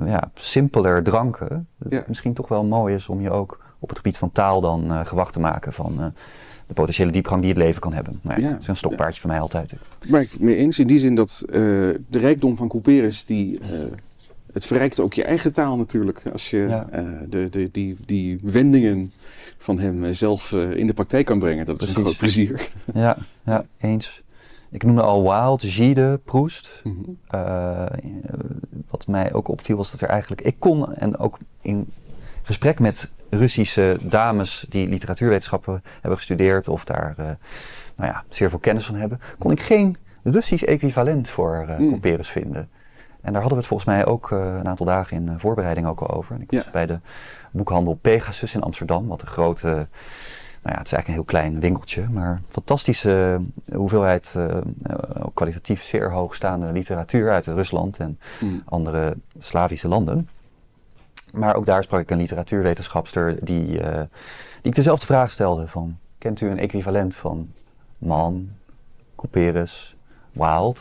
ja, simpeler dranken. Ja. misschien toch wel mooi is om je ook op het gebied van taal dan eh, gewacht te maken van eh, de potentiële diepgang die het leven kan hebben. Nou, ja, Ja. Dat is een stokpaardje van mij altijd. Maar ik mee eens in die zin dat eh, de rijkdom van Couperus, die, eh, het verrijkt ook je eigen taal natuurlijk. Als je Ja. eh, de, de, die, die wendingen van hem eh, zelf eh, in de praktijk kan brengen. Dat is een groot plezier. Ja, ja eens. Ik noemde al Wild, Gide, Proest. Mhm. Uh, wat mij ook opviel was dat er eigenlijk... Ik kon, en ook in gesprek met Russische dames die literatuurwetenschappen hebben gestudeerd... of daar uh, nou ja, zeer veel kennis van hebben... kon ik geen Russisch equivalent voor uh, Mm. vinden. En daar hadden we het volgens mij ook uh, een aantal dagen in uh, voorbereiding ook al over. En ik was Ja. bij de boekhandel Pegasus in Amsterdam, wat een grote, nou ja, het is eigenlijk een heel klein winkeltje, maar fantastische hoeveelheid uh, kwalitatief zeer hoogstaande literatuur uit Rusland en Mm. andere Slavische landen. Maar ook daar sprak ik een literatuurwetenschapster die, uh, die ik dezelfde vraag stelde van, kent u een equivalent van Mann, Couperus, Wilde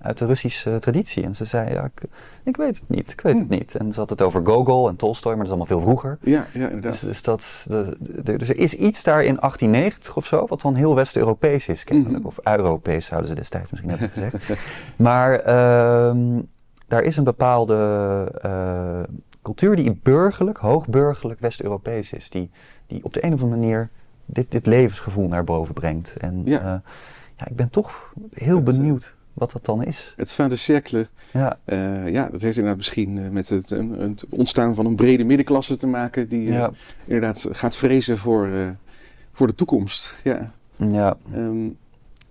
uit de Russische traditie? En ze zei, ja, ik, ik weet het niet, ik weet het Hmm. niet. En ze had het over Gogol en Tolstoy, maar dat is allemaal veel vroeger. Ja, ja, inderdaad. Dus, dus, dat, de, de, dus er is iets daar in 1890 of zo, wat dan heel West-Europees is kennelijk. Mhm. Of Europees zouden ze destijds misschien hebben gezegd. maar ehm, daar is een bepaalde eh, cultuur die burgerlijk, hoogburgerlijk West-Europees is. Die, die op de een of andere manier dit, dit levensgevoel naar boven brengt. En Ja. ja, ja ik ben toch heel eh, benieuwd wat dat dan is. Het fin de siècle, Ja, eh, ja, dat heeft inderdaad misschien eh, met het, ontstaan van een brede middenklasse te maken. Die eh, ja, inderdaad gaat vrezen voor, voor de toekomst. Ja. ja. Ehm,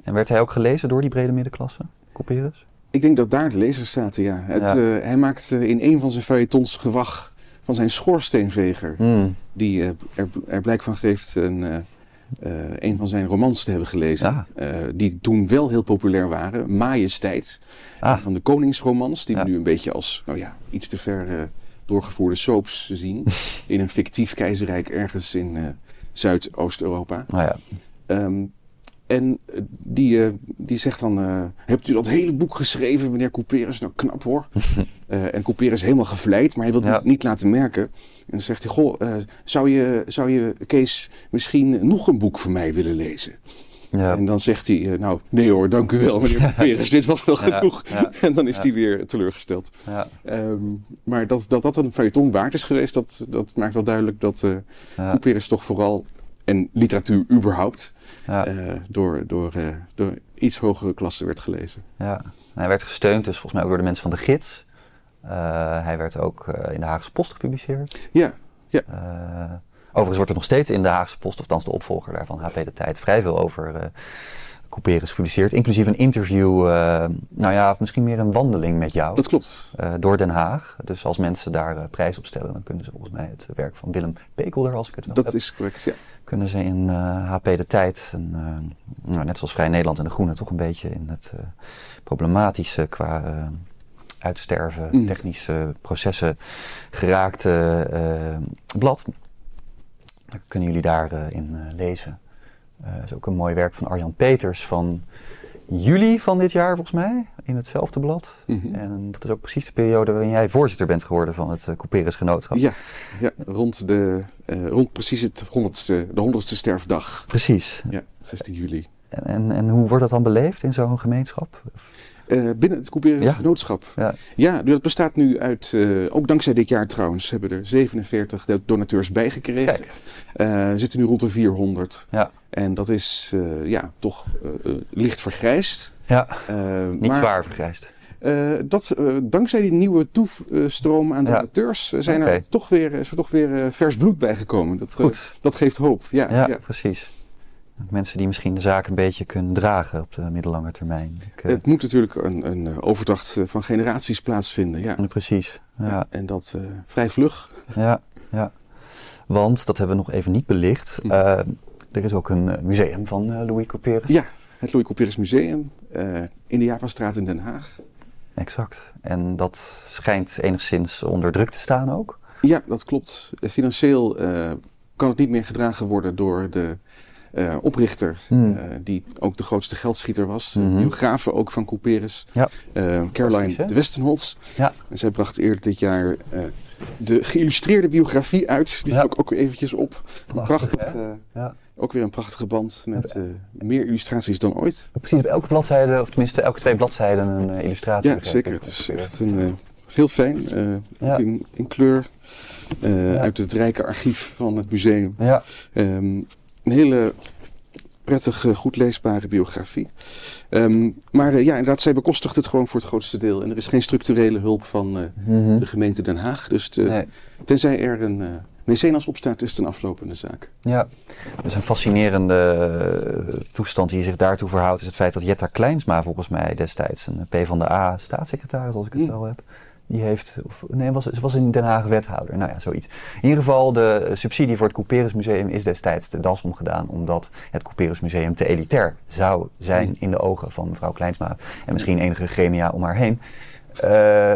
En werd hij ook gelezen door die brede middenklasse, Couperus? ik denk dat daar de lezers zaten, ja. Het, Ja. hij maakt eh, in een van zijn feuilletons gewag van zijn schoorsteenveger. Hmm. Die er, er blijk van geeft een, eh, een van zijn romans te hebben gelezen. Ja. Eh, die toen wel heel populair waren. Majesteit. Ah, Van de koningsromans. Die Ja. we nu een beetje als nou ja, iets te ver eh, doorgevoerde soaps zien. in een fictief keizerrijk ergens in Zuidoost-Europa. nou ja. Ehm, en eh, die, eh, die zegt dan: eh, Hebt u dat hele boek geschreven, meneer Couperus? Nou, knap hoor. En Couperus is helemaal gevleid, maar hij wil het Ja. niet- laten merken. En dan zegt hij: Goh, zou, je, zou je, Kees, misschien nog een boek van mij willen lezen? ja. En dan zegt hij: Nou, nee hoor, dank u wel, meneer Couperus, dit was wel genoeg. ja, En dan is hij weer teleurgesteld. ja, Ehm, maar dat, dat dat een feuilleton waard is geweest, dat, dat maakt wel duidelijk dat ja, Couperus toch vooral, en literatuur überhaupt, ja, eh, door, door, eh, door iets hogere klassen werd gelezen. ja. Hij werd gesteund dus volgens mij ook door de mensen van de gids. Eh, hij werd ook in de Haagse Post gepubliceerd. Ja, Eh, overigens wordt er nog steeds in de Haagse Post, of althans de opvolger daarvan, HP De Tijd, vrij veel over Couperus gepubliceerd. Inclusief een interview, eh, nou ja, of misschien meer een wandeling met jou. dat klopt. eh, door Den Haag. Dus als mensen daar eh, prijs op stellen, dan kunnen ze volgens mij het werk van Willem Pekelder, als ik het Dat heb, is correct, ja. kunnen ze in HP De Tijd, nou, net zoals Vrij Nederland en De Groene, toch een beetje in het problematische qua uitsterven, Mm. technische processen geraakte blad. Dat kunnen jullie daarin in lezen. Eh is ook een mooi werk van Arjan Peters van juli van dit jaar, volgens mij, in hetzelfde blad. Mhm. En dat is ook precies de periode waarin jij voorzitter bent geworden van het uh, Couperus Genootschap. Ja, ja rond, de, eh, rond precies het honderdste, de honderdste sterfdag. Precies. Ja, 16 juli. En, en, en hoe wordt dat dan beleefd in zo'n gemeenschap? Eh, binnen het Couperus Ja. Genootschap. Ja. Ja, dat bestaat nu uit, eh, ook dankzij dit jaar trouwens, hebben er 47 do- donateurs bijgekregen. Kijk, Eh, zitten nu rond de 400. Ja. En dat is ja, toch licht vergrijsd. ja, niet maar, zwaar vergrijsd. dat, dankzij die nieuwe toestroom aan donateurs zijn er toch weer, is er toch weer vers bloed bijgekomen. Dat, Goed, dat geeft hoop. Ja, ja. precies. Mensen die misschien de zaak een beetje kunnen dragen op de middellange termijn. Ik, eh, Het moet natuurlijk een, een eh, overdracht eh, van generaties plaatsvinden. Ja. precies, ja. En dat vrij vlug. Ja, ja. Want, dat hebben we nog even niet belicht, Hm. er is ook een museum van Louis Couperus. Ja, het Louis Couperus Museum in de Javastraat in Den Haag. Exact. En dat schijnt enigszins onder druk te staan ook. Ja, dat klopt. Financieel kan het niet meer gedragen worden door de eh, oprichter, Hmm. eh, die ook de grootste geldschieter was. Mhm. Biografe ook van Couperus. Ja. Eh, Caroline de Westenholz. Ja. En zij bracht eerder dit jaar de geïllustreerde biografie uit. Die Ja. ook, ook eventjes op. Prachtig, Ja. ook weer een prachtige band met meer illustraties dan ooit. Precies, op elke bladzijde, of tenminste elke twee bladzijden, een illustratie. Ja, zeker. Het is echt een, heel fijn. Ja. in, in kleur. Ja. Uit het rijke archief van het museum. Ja, Ehm, een hele prettig, eh, goed leesbare biografie. Ehm, maar eh, ja, inderdaad, zij bekostigt het gewoon voor het grootste deel. En er is geen structurele hulp van eh, Mhm. de gemeente Den Haag. Dus de- Nee. tenzij er een eh mecenas opstaat, is het een aflopende zaak. Ja, dus een fascinerende eh, toestand die zich daartoe verhoudt... is het feit dat Jetta Kleinsma volgens mij destijds... een PvdA-staatssecretaris, als ik het Mm. wel heb... die heeft... Of, nee, was, ze was in Den Haag wethouder. Nou ja, zoiets. In ieder geval, de subsidie voor het Couperus Museum... is destijds de das omgedaan... omdat het Couperus Museum te elitair zou zijn... In de ogen van mevrouw Kleinsma... en misschien enige gremia om haar heen... Eh,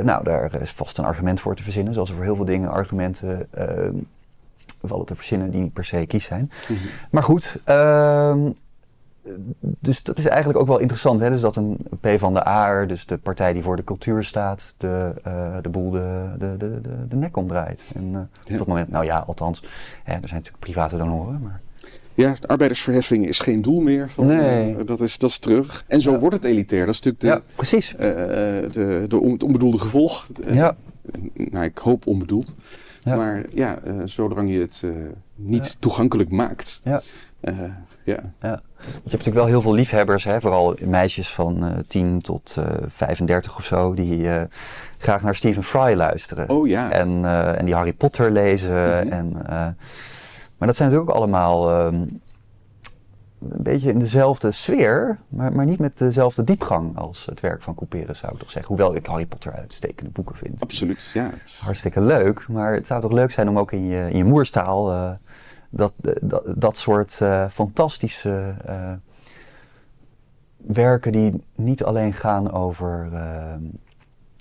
nou, daar is vast een argument voor te verzinnen. Zoals er voor heel veel dingen argumenten eh, vallen te verzinnen die niet per se kies zijn. Maar goed, ehm, dus dat is eigenlijk ook wel interessant. Hè? Dus dat een P van de A, dus de partij die voor de cultuur staat, de, eh, de boel de, de, de, de, nek omdraait. En Ja. op dat moment, nou ja, althans, hè, er zijn natuurlijk private donoren. Maar, Ja, de arbeidersverheffing is geen doel meer. Van, Nee. eh, dat, is, dat is terug. En zo Ja. wordt het elitair. Dat is natuurlijk de, ja, precies. de, de on- het onbedoelde gevolg. Ja, Nou, ik hoop onbedoeld. Ja. Maar ja, zolang je het niet toegankelijk maakt. Eh, ja. Je hebt natuurlijk wel heel veel liefhebbers, hè, vooral meisjes van eh 10 tot eh 35 of zo, die graag naar Stephen Fry luisteren. Oh ja. En, en die Harry Potter lezen. Mhm. en, maar dat zijn natuurlijk ook allemaal ehm, een beetje in dezelfde sfeer, maar, maar niet met dezelfde diepgang als het werk van Couperus, zou ik toch zeggen. Hoewel ik Harry Potter uitstekende boeken vind. Absoluut. Ja, het- Hartstikke leuk, maar het zou toch leuk zijn om ook in je, in je moerstaal dat, eh, dat, dat soort eh, fantastische eh, werken die niet alleen gaan over,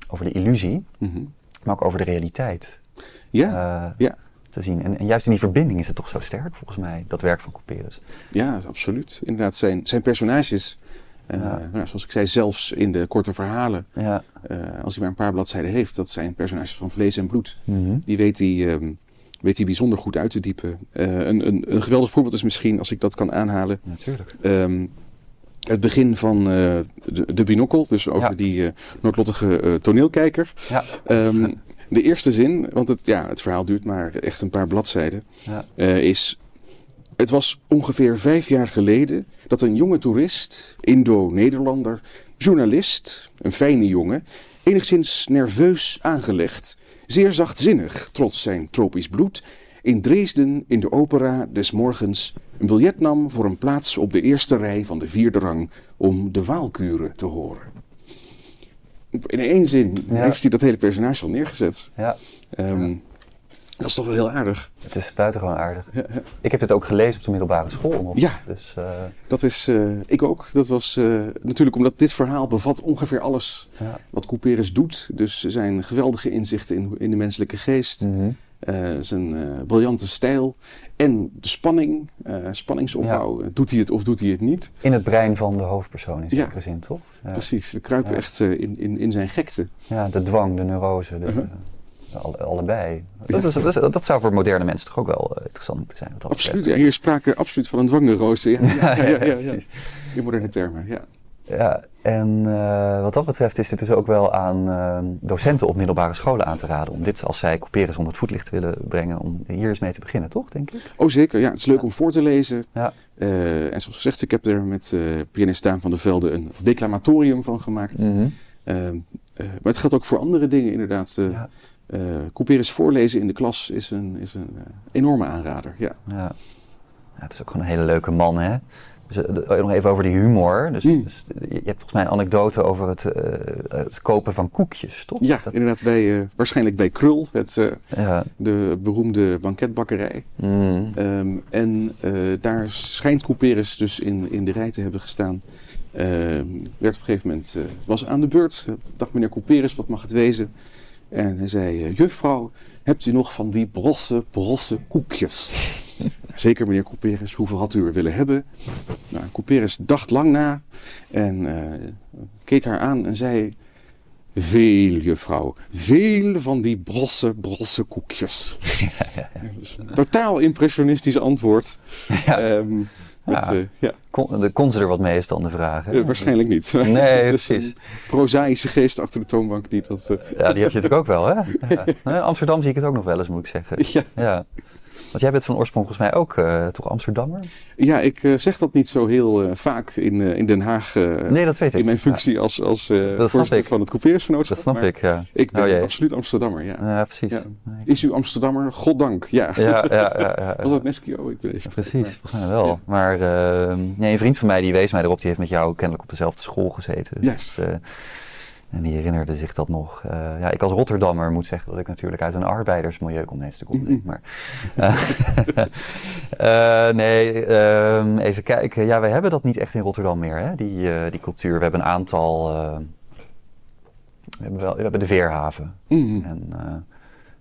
over de illusie, mhm. maar ook over de realiteit ja, ja. te zien. En, en juist in die verbinding is het toch zo sterk, volgens mij, dat werk van Couperus. ja, absoluut. Inderdaad, zijn, zijn personages. Ja. nou, zoals ik zei, zelfs in de korte verhalen. Ja. als hij maar een paar bladzijden heeft, dat zijn personages van vlees en bloed. Mhm. Die weet hij, ehm, weet hij bijzonder goed uit te diepen. Eh, een, een, een geweldig voorbeeld is misschien, als ik dat kan aanhalen, Natuurlijk. Ehm, het begin van eh, de, de binokkel, dus over Ja. die noodlottige eh, toneelkijker. Ja. Ehm, de eerste zin, want het, ja, het verhaal duurt maar echt een paar bladzijden, Ja. is... Het was ongeveer vijf jaar geleden dat een jonge toerist, Indo-Nederlander, journalist, een fijne jongen, enigszins nerveus aangelegd, zeer zachtzinnig trots zijn tropisch bloed, in Dresden in de opera des morgens een biljet nam voor een plaats op de eerste rij van de vierde rang om de Waalkuren te horen. In één zin Ja. heeft hij dat hele personage al neergezet. ja, Ehm, Dat is toch wel heel aardig. het is buitengewoon aardig. Ja, ja. Ik heb dit ook gelezen op de middelbare school nog. Ja. Dus, eh, Dat is, eh, ik ook. Dat was eh, natuurlijk omdat dit verhaal bevat ongeveer alles ja. wat Couperus doet. Dus zijn geweldige inzichten in, in de menselijke geest, Mhm. zijn briljante stijl en de spanning, spanningsopbouw. Doet hij het of doet hij het niet? In het brein van de hoofdpersoon in Ja. zekere zin, toch? Ja. Precies, we kruipen Ja. echt in, in, in zijn gekte. Ja, de dwang, de neurose, de, Mhm. Alle- allebei. Dat, is, dat, is- dat zou voor moderne mensen toch ook wel eh, interessant moeten zijn. Wat dat Absoluut, ja, hier is sprake absoluut van een dwangneurose. Ja, ja, ja, ja, ja, precies. In moderne termen, ja. Ja, en eh, wat dat betreft is dit dus ook wel aan eh, docenten op middelbare scholen aan te raden. Om dit, als zij Couperus onder het voetlicht willen brengen, om hier eens mee te beginnen, toch, denk ik? Oh zeker, ja, het is leuk om voor te lezen. Ja. Eh, en zoals gezegd, ik heb er met pianist Daan van der Velde een declamatorium van gemaakt. Mhm. Ehm, eh, maar het geldt ook voor andere dingen inderdaad. Uh, Ja. Couperus voorlezen in de klas is een, is een eh, enorme aanrader. Ja. Ja. ja, het is ook gewoon een hele leuke man, hè? Dus, eh, nog even over die humor. Dus, Mm. dus je hebt volgens mij een anekdote over het, eh, het kopen van koekjes, toch? ja, Dat- inderdaad, bij, eh, waarschijnlijk bij Krul, het, eh, ja. de beroemde banketbakkerij. Mm. Ehm, en eh, daar schijnt Couperus dus in, in de rij te hebben gestaan. Ehm, werd op een gegeven moment, eh, was aan de beurt. Dag meneer Couperus, wat mag het wezen? En hij zei, eh, juffrouw, hebt u nog van die brosse, brosse koekjes? Zeker meneer Couperus, hoeveel had u er willen hebben? Nou, Couperus dacht lang na en eh, keek haar aan en zei... Veel, juffrouw. Veel van die brosse, brosse koekjes. Totaal impressionistisch antwoord. Ja. Met, Ja. eh, ja, Kon, ze er wat mee, is dan de vraag. hè? eh, waarschijnlijk niet. Nee, Dus precies. prozaïsche geest achter de toonbank die dat... eh, Ja, die heb je natuurlijk ook wel, hè? Ja. Nou, Amsterdam zie ik het ook nog wel eens, moet ik zeggen. ja. Want jij bent van oorsprong volgens mij ook uh, toch Amsterdammer? Ja, ik uh, zeg dat niet zo heel uh, vaak in, in Den Haag. nee, dat weet ik. In mijn functie ja. als, als voorzitter van het coupeersgenootschap. Dat snap ik, ja. Ik ben oh, absoluut Amsterdammer, ja. Ja, precies. Ja. Is u Amsterdammer? Goddank, ja. Ja, ja, ja. ja, Was dat Neskio? Ik ben even Precies, maar. volgens mij wel. Maar nee, een vriend van mij die wees mij erop, die heeft met jou kennelijk op dezelfde school gezeten. Juist. Dus, en die herinnerde zich dat nog. Uh, ja, ik als Rotterdammer moet zeggen dat ik natuurlijk uit een arbeidersmilieu kom. Nee, is natuurlijk Maar, uh, nee, uh, even kijken. Ja, wij hebben dat niet echt in Rotterdam meer, hè? Die, die cultuur. We hebben een aantal... we, hebben wel, we hebben de Veerhaven. En,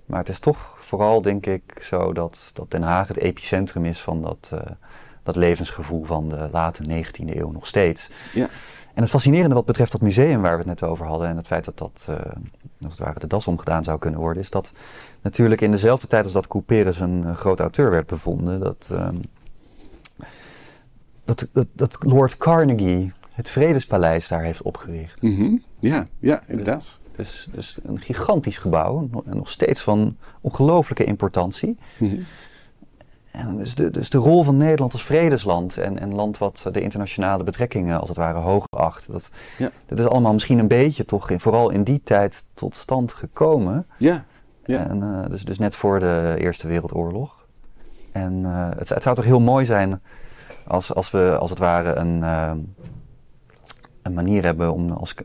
maar het is toch vooral, denk ik, zo dat, dat Den Haag het epicentrum is van dat, dat levensgevoel van de late 19e eeuw nog steeds. Ja. En het fascinerende wat betreft dat museum waar we het net over hadden en het feit dat dat, uh, als het ware, de das omgedaan zou kunnen worden, is dat natuurlijk in dezelfde tijd als dat Couperus een, een groot auteur werd bevonden, dat, uh, dat, dat, dat, Lord Carnegie het Vredespaleis daar heeft opgericht. Mm -hmm. Ja, ja, inderdaad. Dus, dus een gigantisch gebouw, en nog steeds van ongelooflijke importantie. Mm -hmm. En dus de, dus de rol van Nederland als vredesland en, en land wat de internationale betrekkingen als het ware hoog acht. Dat, ja. dat is allemaal misschien een beetje toch, vooral in die tijd, tot stand gekomen. Ja. ja. En, uh, dus, dus net voor de Eerste Wereldoorlog. En uh, het, het, zou toch heel mooi zijn als, als we als het ware een, uh, een manier hebben om als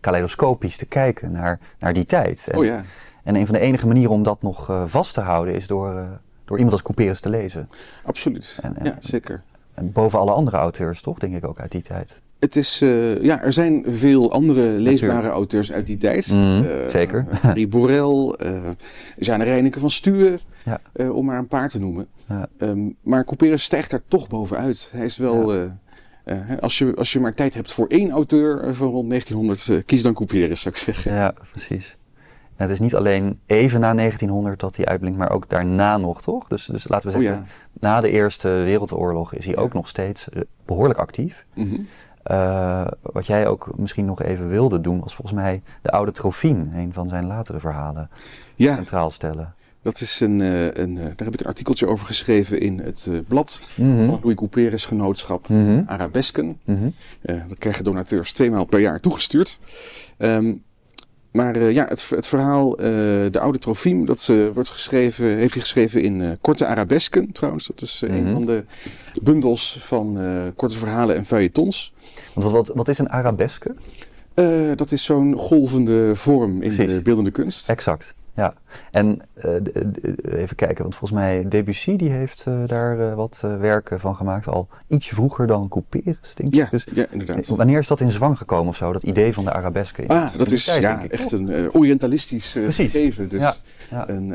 kaleidoscopisch te kijken naar, naar die tijd. En, oh ja. en een van de enige manieren om dat nog vast te houden is door door iemand als Couperus te lezen. Absoluut, en, en, ja, zeker. En boven alle andere auteurs, toch, denk ik ook uit die tijd. Het is, uh, ja, er zijn veel andere leesbare Natuurlijk. auteurs uit die tijd. Mm, uh, zeker. Marie Borel, uh, Jeanne Reineke van Stuur, ja. om maar een paar te noemen. Ja. Um, maar Couperus stijgt daar toch bovenuit. Hij is wel, ja. als, je, als je maar tijd hebt voor één auteur van rond 1900, kies dan Couperus, zou ik zeggen. Ja, precies. En het is niet alleen even na 1900 dat hij uitblinkt, maar ook daarna nog, toch? Dus, dus laten we zeggen, oh, ja. na de Eerste Wereldoorlog is hij ja. ook nog steeds behoorlijk actief. Mm -hmm. uh, wat jij ook misschien nog even wilde doen, was volgens mij de oude Trofien, een van zijn latere verhalen, ja. centraal stellen. Dat is een, een, daar heb ik een artikeltje over geschreven in het blad mm -hmm. van Louis Couperus Genootschap mm -hmm. Arabesken. -hmm. Uh, dat krijgen donateurs tweemaal per jaar toegestuurd. Um, maar uh, ja, het, het verhaal uh, De Oude Trofiem, dat uh, wordt geschreven, heeft hij geschreven in Korte Arabesken trouwens. Dat is Mhm. een van de bundels van korte verhalen en feuilletons. Want wat, wat is een arabeske? dat is zo'n golvende vorm in Precies. de beeldende kunst. Exact, ja. En even kijken, want volgens mij Debussy die heeft daar wat werken van gemaakt. Al iets vroeger dan Couperus, denk ik. Ja, dus, ja, inderdaad. Wanneer is dat in zwang gekomen of zo, dat idee van de arabeske? Ah, dat is tijd, ja, echt een orientalistisch gegeven. Dus Ja, ja. Een,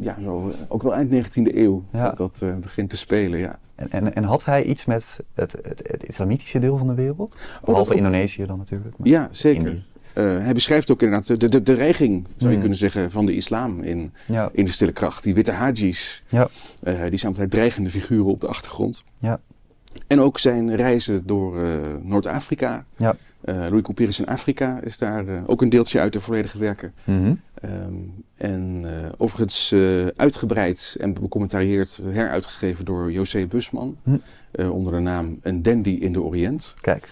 ja, zo, ook wel eind 19e eeuw Ja. dat dat begint te spelen, ja. En, en, en had hij iets met het, het, het islamitische deel van de wereld? dat Behalve ook. Indonesië dan natuurlijk. maar Ja, zeker. Indië. Uh, hij beschrijft ook inderdaad de, de, de reiging, zou je Hmm. kunnen zeggen, van de islam in, Ja, in de stille kracht. Die witte hajis, Ja. uh, die zijn altijd dreigende figuren op de achtergrond. Ja. En ook zijn reizen door uh, Noord-Afrika. Ja. Uh, Louis Couperus in Afrika is daar uh, ook een deeltje uit de volledige werken. Mhm. Um, en uh, overigens uitgebreid en becommentarieerd, heruitgegeven door José Busman. Hm. Uh, onder de naam Een Dandy in de Oriënt. Kijk.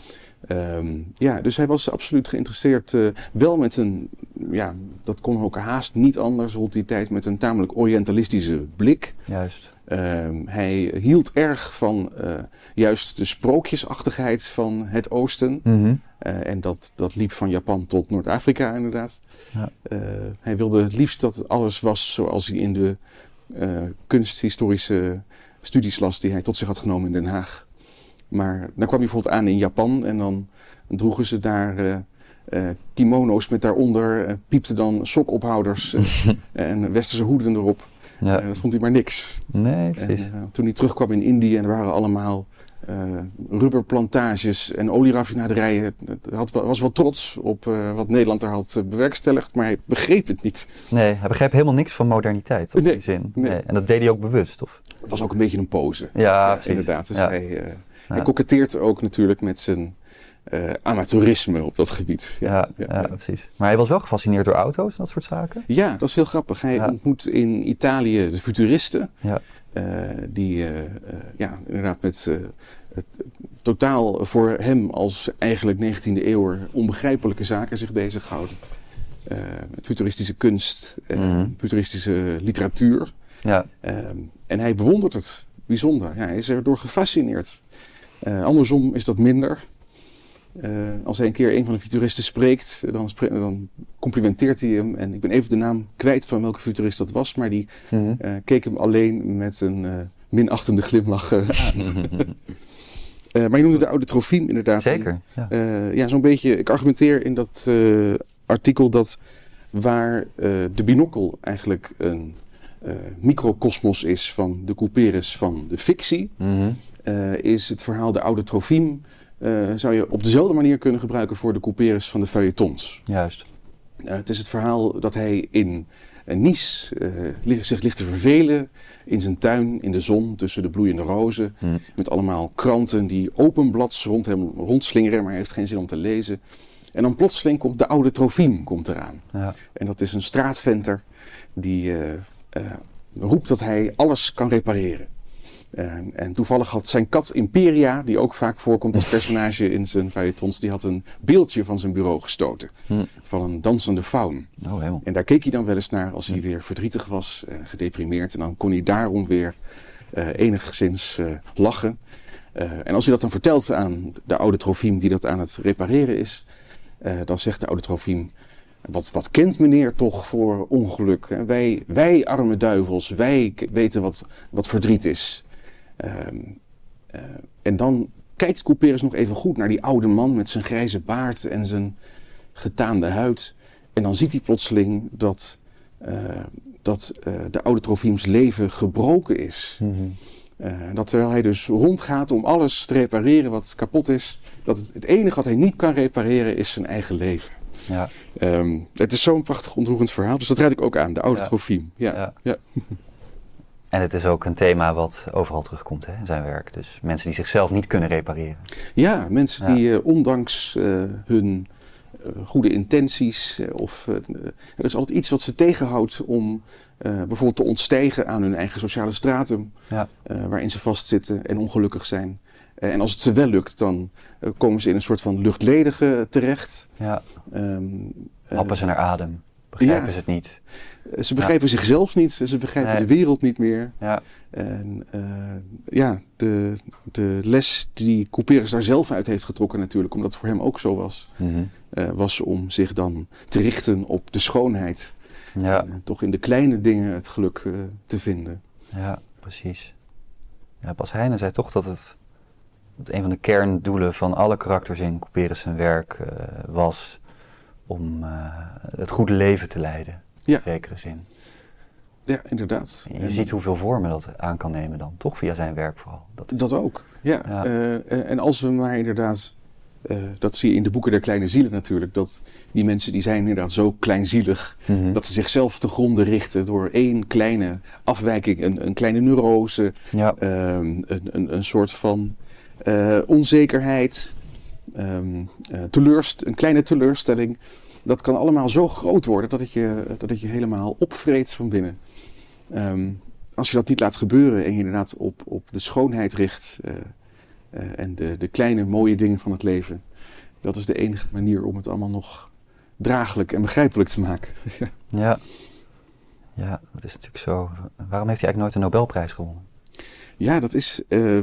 Um, ja, dus hij was absoluut geïnteresseerd. uh, wel met een, ja, dat kon ook haast niet anders rond die tijd, met een tamelijk orientalistische blik. Juist. Um, hij hield erg van uh, juist de sprookjesachtigheid van het Oosten. Mhm. Uh, en dat, dat liep van Japan tot Noord-Afrika inderdaad. Ja. Hij wilde het liefst dat alles was zoals hij in de kunsthistorische studies las die hij tot zich had genomen in Den Haag. Maar dan kwam hij bijvoorbeeld aan in Japan en dan droegen ze daar uh, uh, kimono's met daaronder, uh, piepten dan sokophouders en westerse hoeden erop. Ja. dat vond hij maar niks. Nee, precies. En, toen hij terugkwam in Indië en er waren allemaal rubberplantages en olieraffinaderijen. Hij had, was wel trots op wat Nederland daar had bewerkstelligd, maar hij begreep het niet. Nee, hij begreep helemaal niks van moderniteit op Nee, die zin. nee. Nee. En dat deed hij ook bewust, of? Het was ook een beetje een pose. Ja, inderdaad. Dus Ja. hij, Ja. hij koketteert ook natuurlijk met zijn, uh, amateurisme op dat gebied. Ja, ja, precies. Maar hij was wel gefascineerd door auto's en dat soort zaken? Ja, dat is heel grappig. Hij ontmoet in Italië de futuristen. Ja. Uh, die ja, inderdaad met het totaal voor hem als eigenlijk 19e eeuw onbegrijpelijke zaken zich bezighouden. met futuristische kunst, mm futuristische literatuur. Ja. Ehm, en hij bewondert het bijzonder. Ja, hij is erdoor gefascineerd. Andersom is dat minder. Uh, als hij een keer een van de futuristen spreekt, dan, dan, complimenteert hij hem. En ik ben even de naam kwijt van welke futurist dat was, maar die mm keek hem alleen met een uh, minachtende glimlach aan. maar je noemde de oude trofiem inderdaad. Zeker. Ja, ja zo'n beetje. Ik argumenteer in dat artikel dat waar de binokkel eigenlijk een microcosmos is van de couperus van de fictie, mm is het verhaal de oude trofiem uh, zou je op dezelfde manier kunnen gebruiken voor de couperus van de feuilletons. Juist. Uh, het is het verhaal dat hij in Nice zich ligt te vervelen in zijn tuin in de zon tussen de bloeiende rozen. Hmm. Met allemaal kranten die openblads rond hem rondslingeren, maar hij heeft geen zin om te lezen. En dan plotseling komt de oude Trofiem komt eraan. Ja. En dat is een straatventer die roept dat hij alles kan repareren. En, en, toevallig had zijn kat Imperia, die ook vaak voorkomt als personage in zijn feuilletons, die had een beeldje van zijn bureau gestoten. Hm. Van een dansende faun. Oh, en daar keek hij dan wel eens naar als hij hm. weer verdrietig was, uh, gedeprimeerd. En dan kon hij daarom weer uh, enigszins uh, lachen. en als hij dat dan vertelt aan de oude trofiem die dat aan het repareren is, dan zegt de oude trofiem... Wat, wat kent meneer toch voor ongeluk? Wij, wij arme duivels, wij weten wat, wat verdriet is. Ehm, eh, en dan kijkt Couperus nog even goed naar die oude man met zijn grijze baard en zijn getaande huid. En dan ziet hij plotseling dat, uh, dat uh, de oude Trofiems leven gebroken is. Mm dat terwijl hij dus rondgaat om alles te repareren wat kapot is, dat het, het enige wat hij niet kan repareren is zijn eigen leven. Ja. Um, het is zo'n prachtig ontroerend verhaal, dus dat rijd ik ook aan, de oude ja. Trofiem. Ja. ja. ja. En het is ook een thema wat overal terugkomt hè, in zijn werk. Dus mensen die zichzelf niet kunnen repareren. Ja, mensen die uh, ondanks uh, hun uh, goede intenties of er is altijd iets wat ze tegenhoudt om bijvoorbeeld te ontstijgen aan hun eigen sociale stratum ja. waarin ze vastzitten en ongelukkig zijn. en als het ze wel lukt, dan komen ze in een soort van luchtledige terecht. Ja. Um, Happen ze naar adem begrijpen ja. ze het niet. Eh, ze begrijpen zichzelf niet, ze begrijpen de wereld niet meer. Ja. En uh, ja, de, de les die Couperus daar zelf uit heeft getrokken natuurlijk, omdat het voor hem ook zo was, mm -hmm. uh, was om zich dan te richten op de schoonheid. Ja. En, toch in de kleine dingen het geluk uh, te vinden. Ja, precies. Ja, Bas Heijnen zei toch dat het, dat een van de kerndoelen van alle karakters in Couperus zijn werk was om uh, het goede leven te leiden. Ja. In zekere zin. Ja, inderdaad. je ziet hoeveel vormen dat aan kan nemen dan, toch? Via zijn werk vooral. Dat, dat ook, ja. ja. Uh, en als we maar inderdaad, uh, dat zie je in de boeken der kleine zielen natuurlijk, dat die mensen die zijn inderdaad zo kleinzielig, mm -hmm. dat ze zichzelf te gronden richten door één kleine afwijking, een, een kleine neurose, ja. um, een, een, een soort van onzekerheid, um, teleurst, een kleine teleurstelling dat kan allemaal zo groot worden dat het je, dat het je helemaal opvreet van binnen. Um, als je dat niet laat gebeuren en je inderdaad op, op de schoonheid richt uh, uh, en de, de kleine mooie dingen van het leven, dat is de enige manier om het allemaal nog draaglijk en begrijpelijk te maken. ja. ja, dat is natuurlijk zo. Waarom heeft hij eigenlijk nooit een Nobelprijs gewonnen? Ja, dat is. Uh, uh,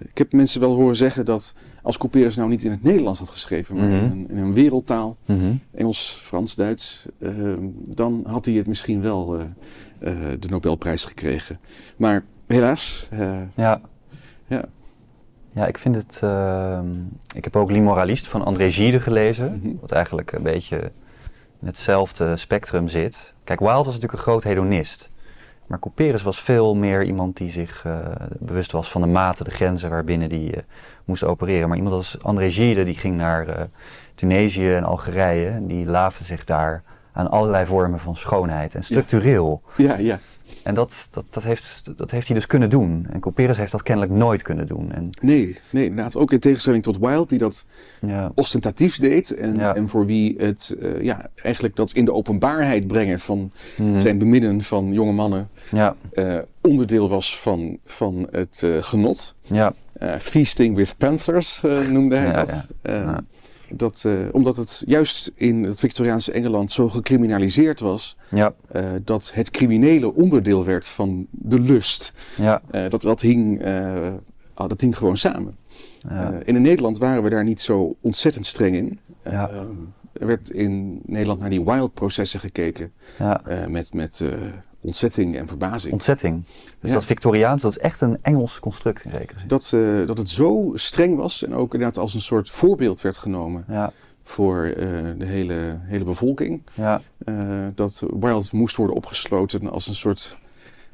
ik heb mensen wel horen zeggen dat als Couperus nou niet in het Nederlands had geschreven, maar mm -hmm. in, een, in, een, wereldtaal, mm -hmm. Engels, Frans, Duits, uh, dan had hij het misschien wel de Nobelprijs gekregen. Maar helaas. ja. ja. Ja, ik vind het. Ik heb ook L'Immoraliste van André Gide gelezen, mm -hmm. wat eigenlijk een beetje in hetzelfde spectrum zit. Kijk, Wilde was natuurlijk een groot hedonist. Maar Couperus was veel meer iemand die zich uh, bewust was van de maten, de grenzen waarbinnen die uh, moest opereren. Maar iemand als André Gide, die ging naar uh, Tunesië en Algerije. En die laafde zich daar aan allerlei vormen van schoonheid. En structureel. Ja, ja. En dat, dat, dat, heeft, dat heeft hij dus kunnen doen. En Couperus heeft dat kennelijk nooit kunnen doen. En, Nee, nee, inderdaad. Ook in tegenstelling tot Wilde, die dat ja, ostentatief deed. En, Ja. en voor wie het eh, ja, eigenlijk dat in de openbaarheid brengen van Mhm. zijn beminnen van jonge mannen ja, eh, onderdeel was van, van het eh, genot. ja, feasting with Panthers noemde hij Ja, dat. Dat eh, omdat het juist in het Victoriaanse Engeland zo gecriminaliseerd was, ja, eh, dat het criminele onderdeel werd van de lust. ja, Eh, dat, dat, hing, ah, dat hing gewoon samen. ja. In Nederland waren we daar niet zo ontzettend streng in. Ja. er werd in Nederland naar die wild-processen gekeken ja. met, met ontzetting en verbazing. Ontzetting. Dus Ja. dat Victoriaans, dat is echt een Engels construct in zekere zin. dat, eh, dat het zo streng was en ook inderdaad als een soort voorbeeld werd genomen Ja, voor eh, de hele, hele bevolking. ja, eh, dat Wild moest worden opgesloten als een soort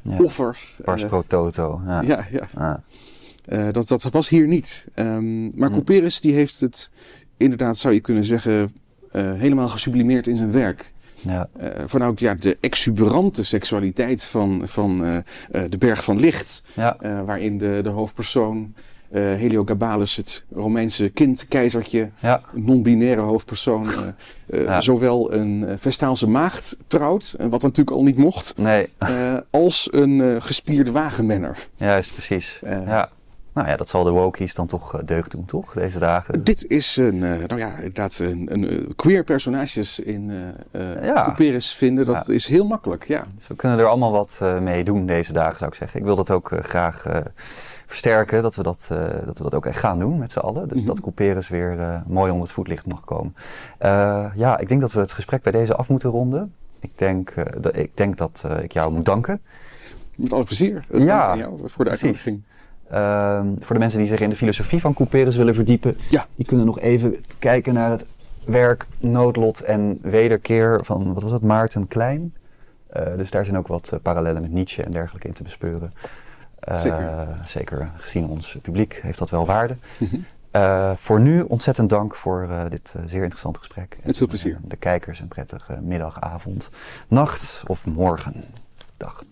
ja. offer. Pars pro toto. Ja. ja, dat, dat was hier niet. Ehm, maar Hm. Couperus die heeft het inderdaad, zou je kunnen zeggen, helemaal gesublimeerd in zijn werk. Ja. Van ook ja, de exuberante seksualiteit van, van eh, eh, de Berg van Licht. Ja. waarin de, de hoofdpersoon Heliogabalus, het Romeinse kind, keizertje, Ja. non-binaire hoofdpersoon, zowel een Vestaalse maagd trouwt, wat natuurlijk al niet mocht, Nee, als een gespierde wagenmenner. juist precies. Ja. Nou ja, dat zal de wokies dan toch eh, deugd doen, toch? Deze dagen. Dit is een, eh, nou ja, inderdaad een, een eh, queer personages in Ja. Couperus vinden. Dat is heel makkelijk, ja. Dus we kunnen er allemaal wat mee doen deze dagen, zou ik zeggen. Ik wil dat ook graag versterken, dat we dat, dat we dat ook echt gaan doen met z'n allen. Dus Mhm. dat Couperus weer mooi onder het voetlicht mag komen. Ja, ik denk dat we het gesprek bij deze af moeten ronden. Ik denk, dat, ik denk dat ik jou moet danken. Met alle plezier. Ja, jou voor de uitnodiging. Ehm, voor de mensen die zich in de filosofie van Couperus willen verdiepen, Ja. die kunnen nog even kijken naar het werk Noodlot en Wederkeer van, wat was het, Maarten Klein. Eh, dus daar zijn ook wat eh, parallellen met Nietzsche en dergelijke in te bespeuren. Eh, Zeker. Zeker gezien ons publiek heeft dat wel waarde. Mhm. Voor nu ontzettend dank voor dit zeer interessante gesprek. Met veel plezier. de kijkers een prettige middag, avond, nacht of morgen. Dag.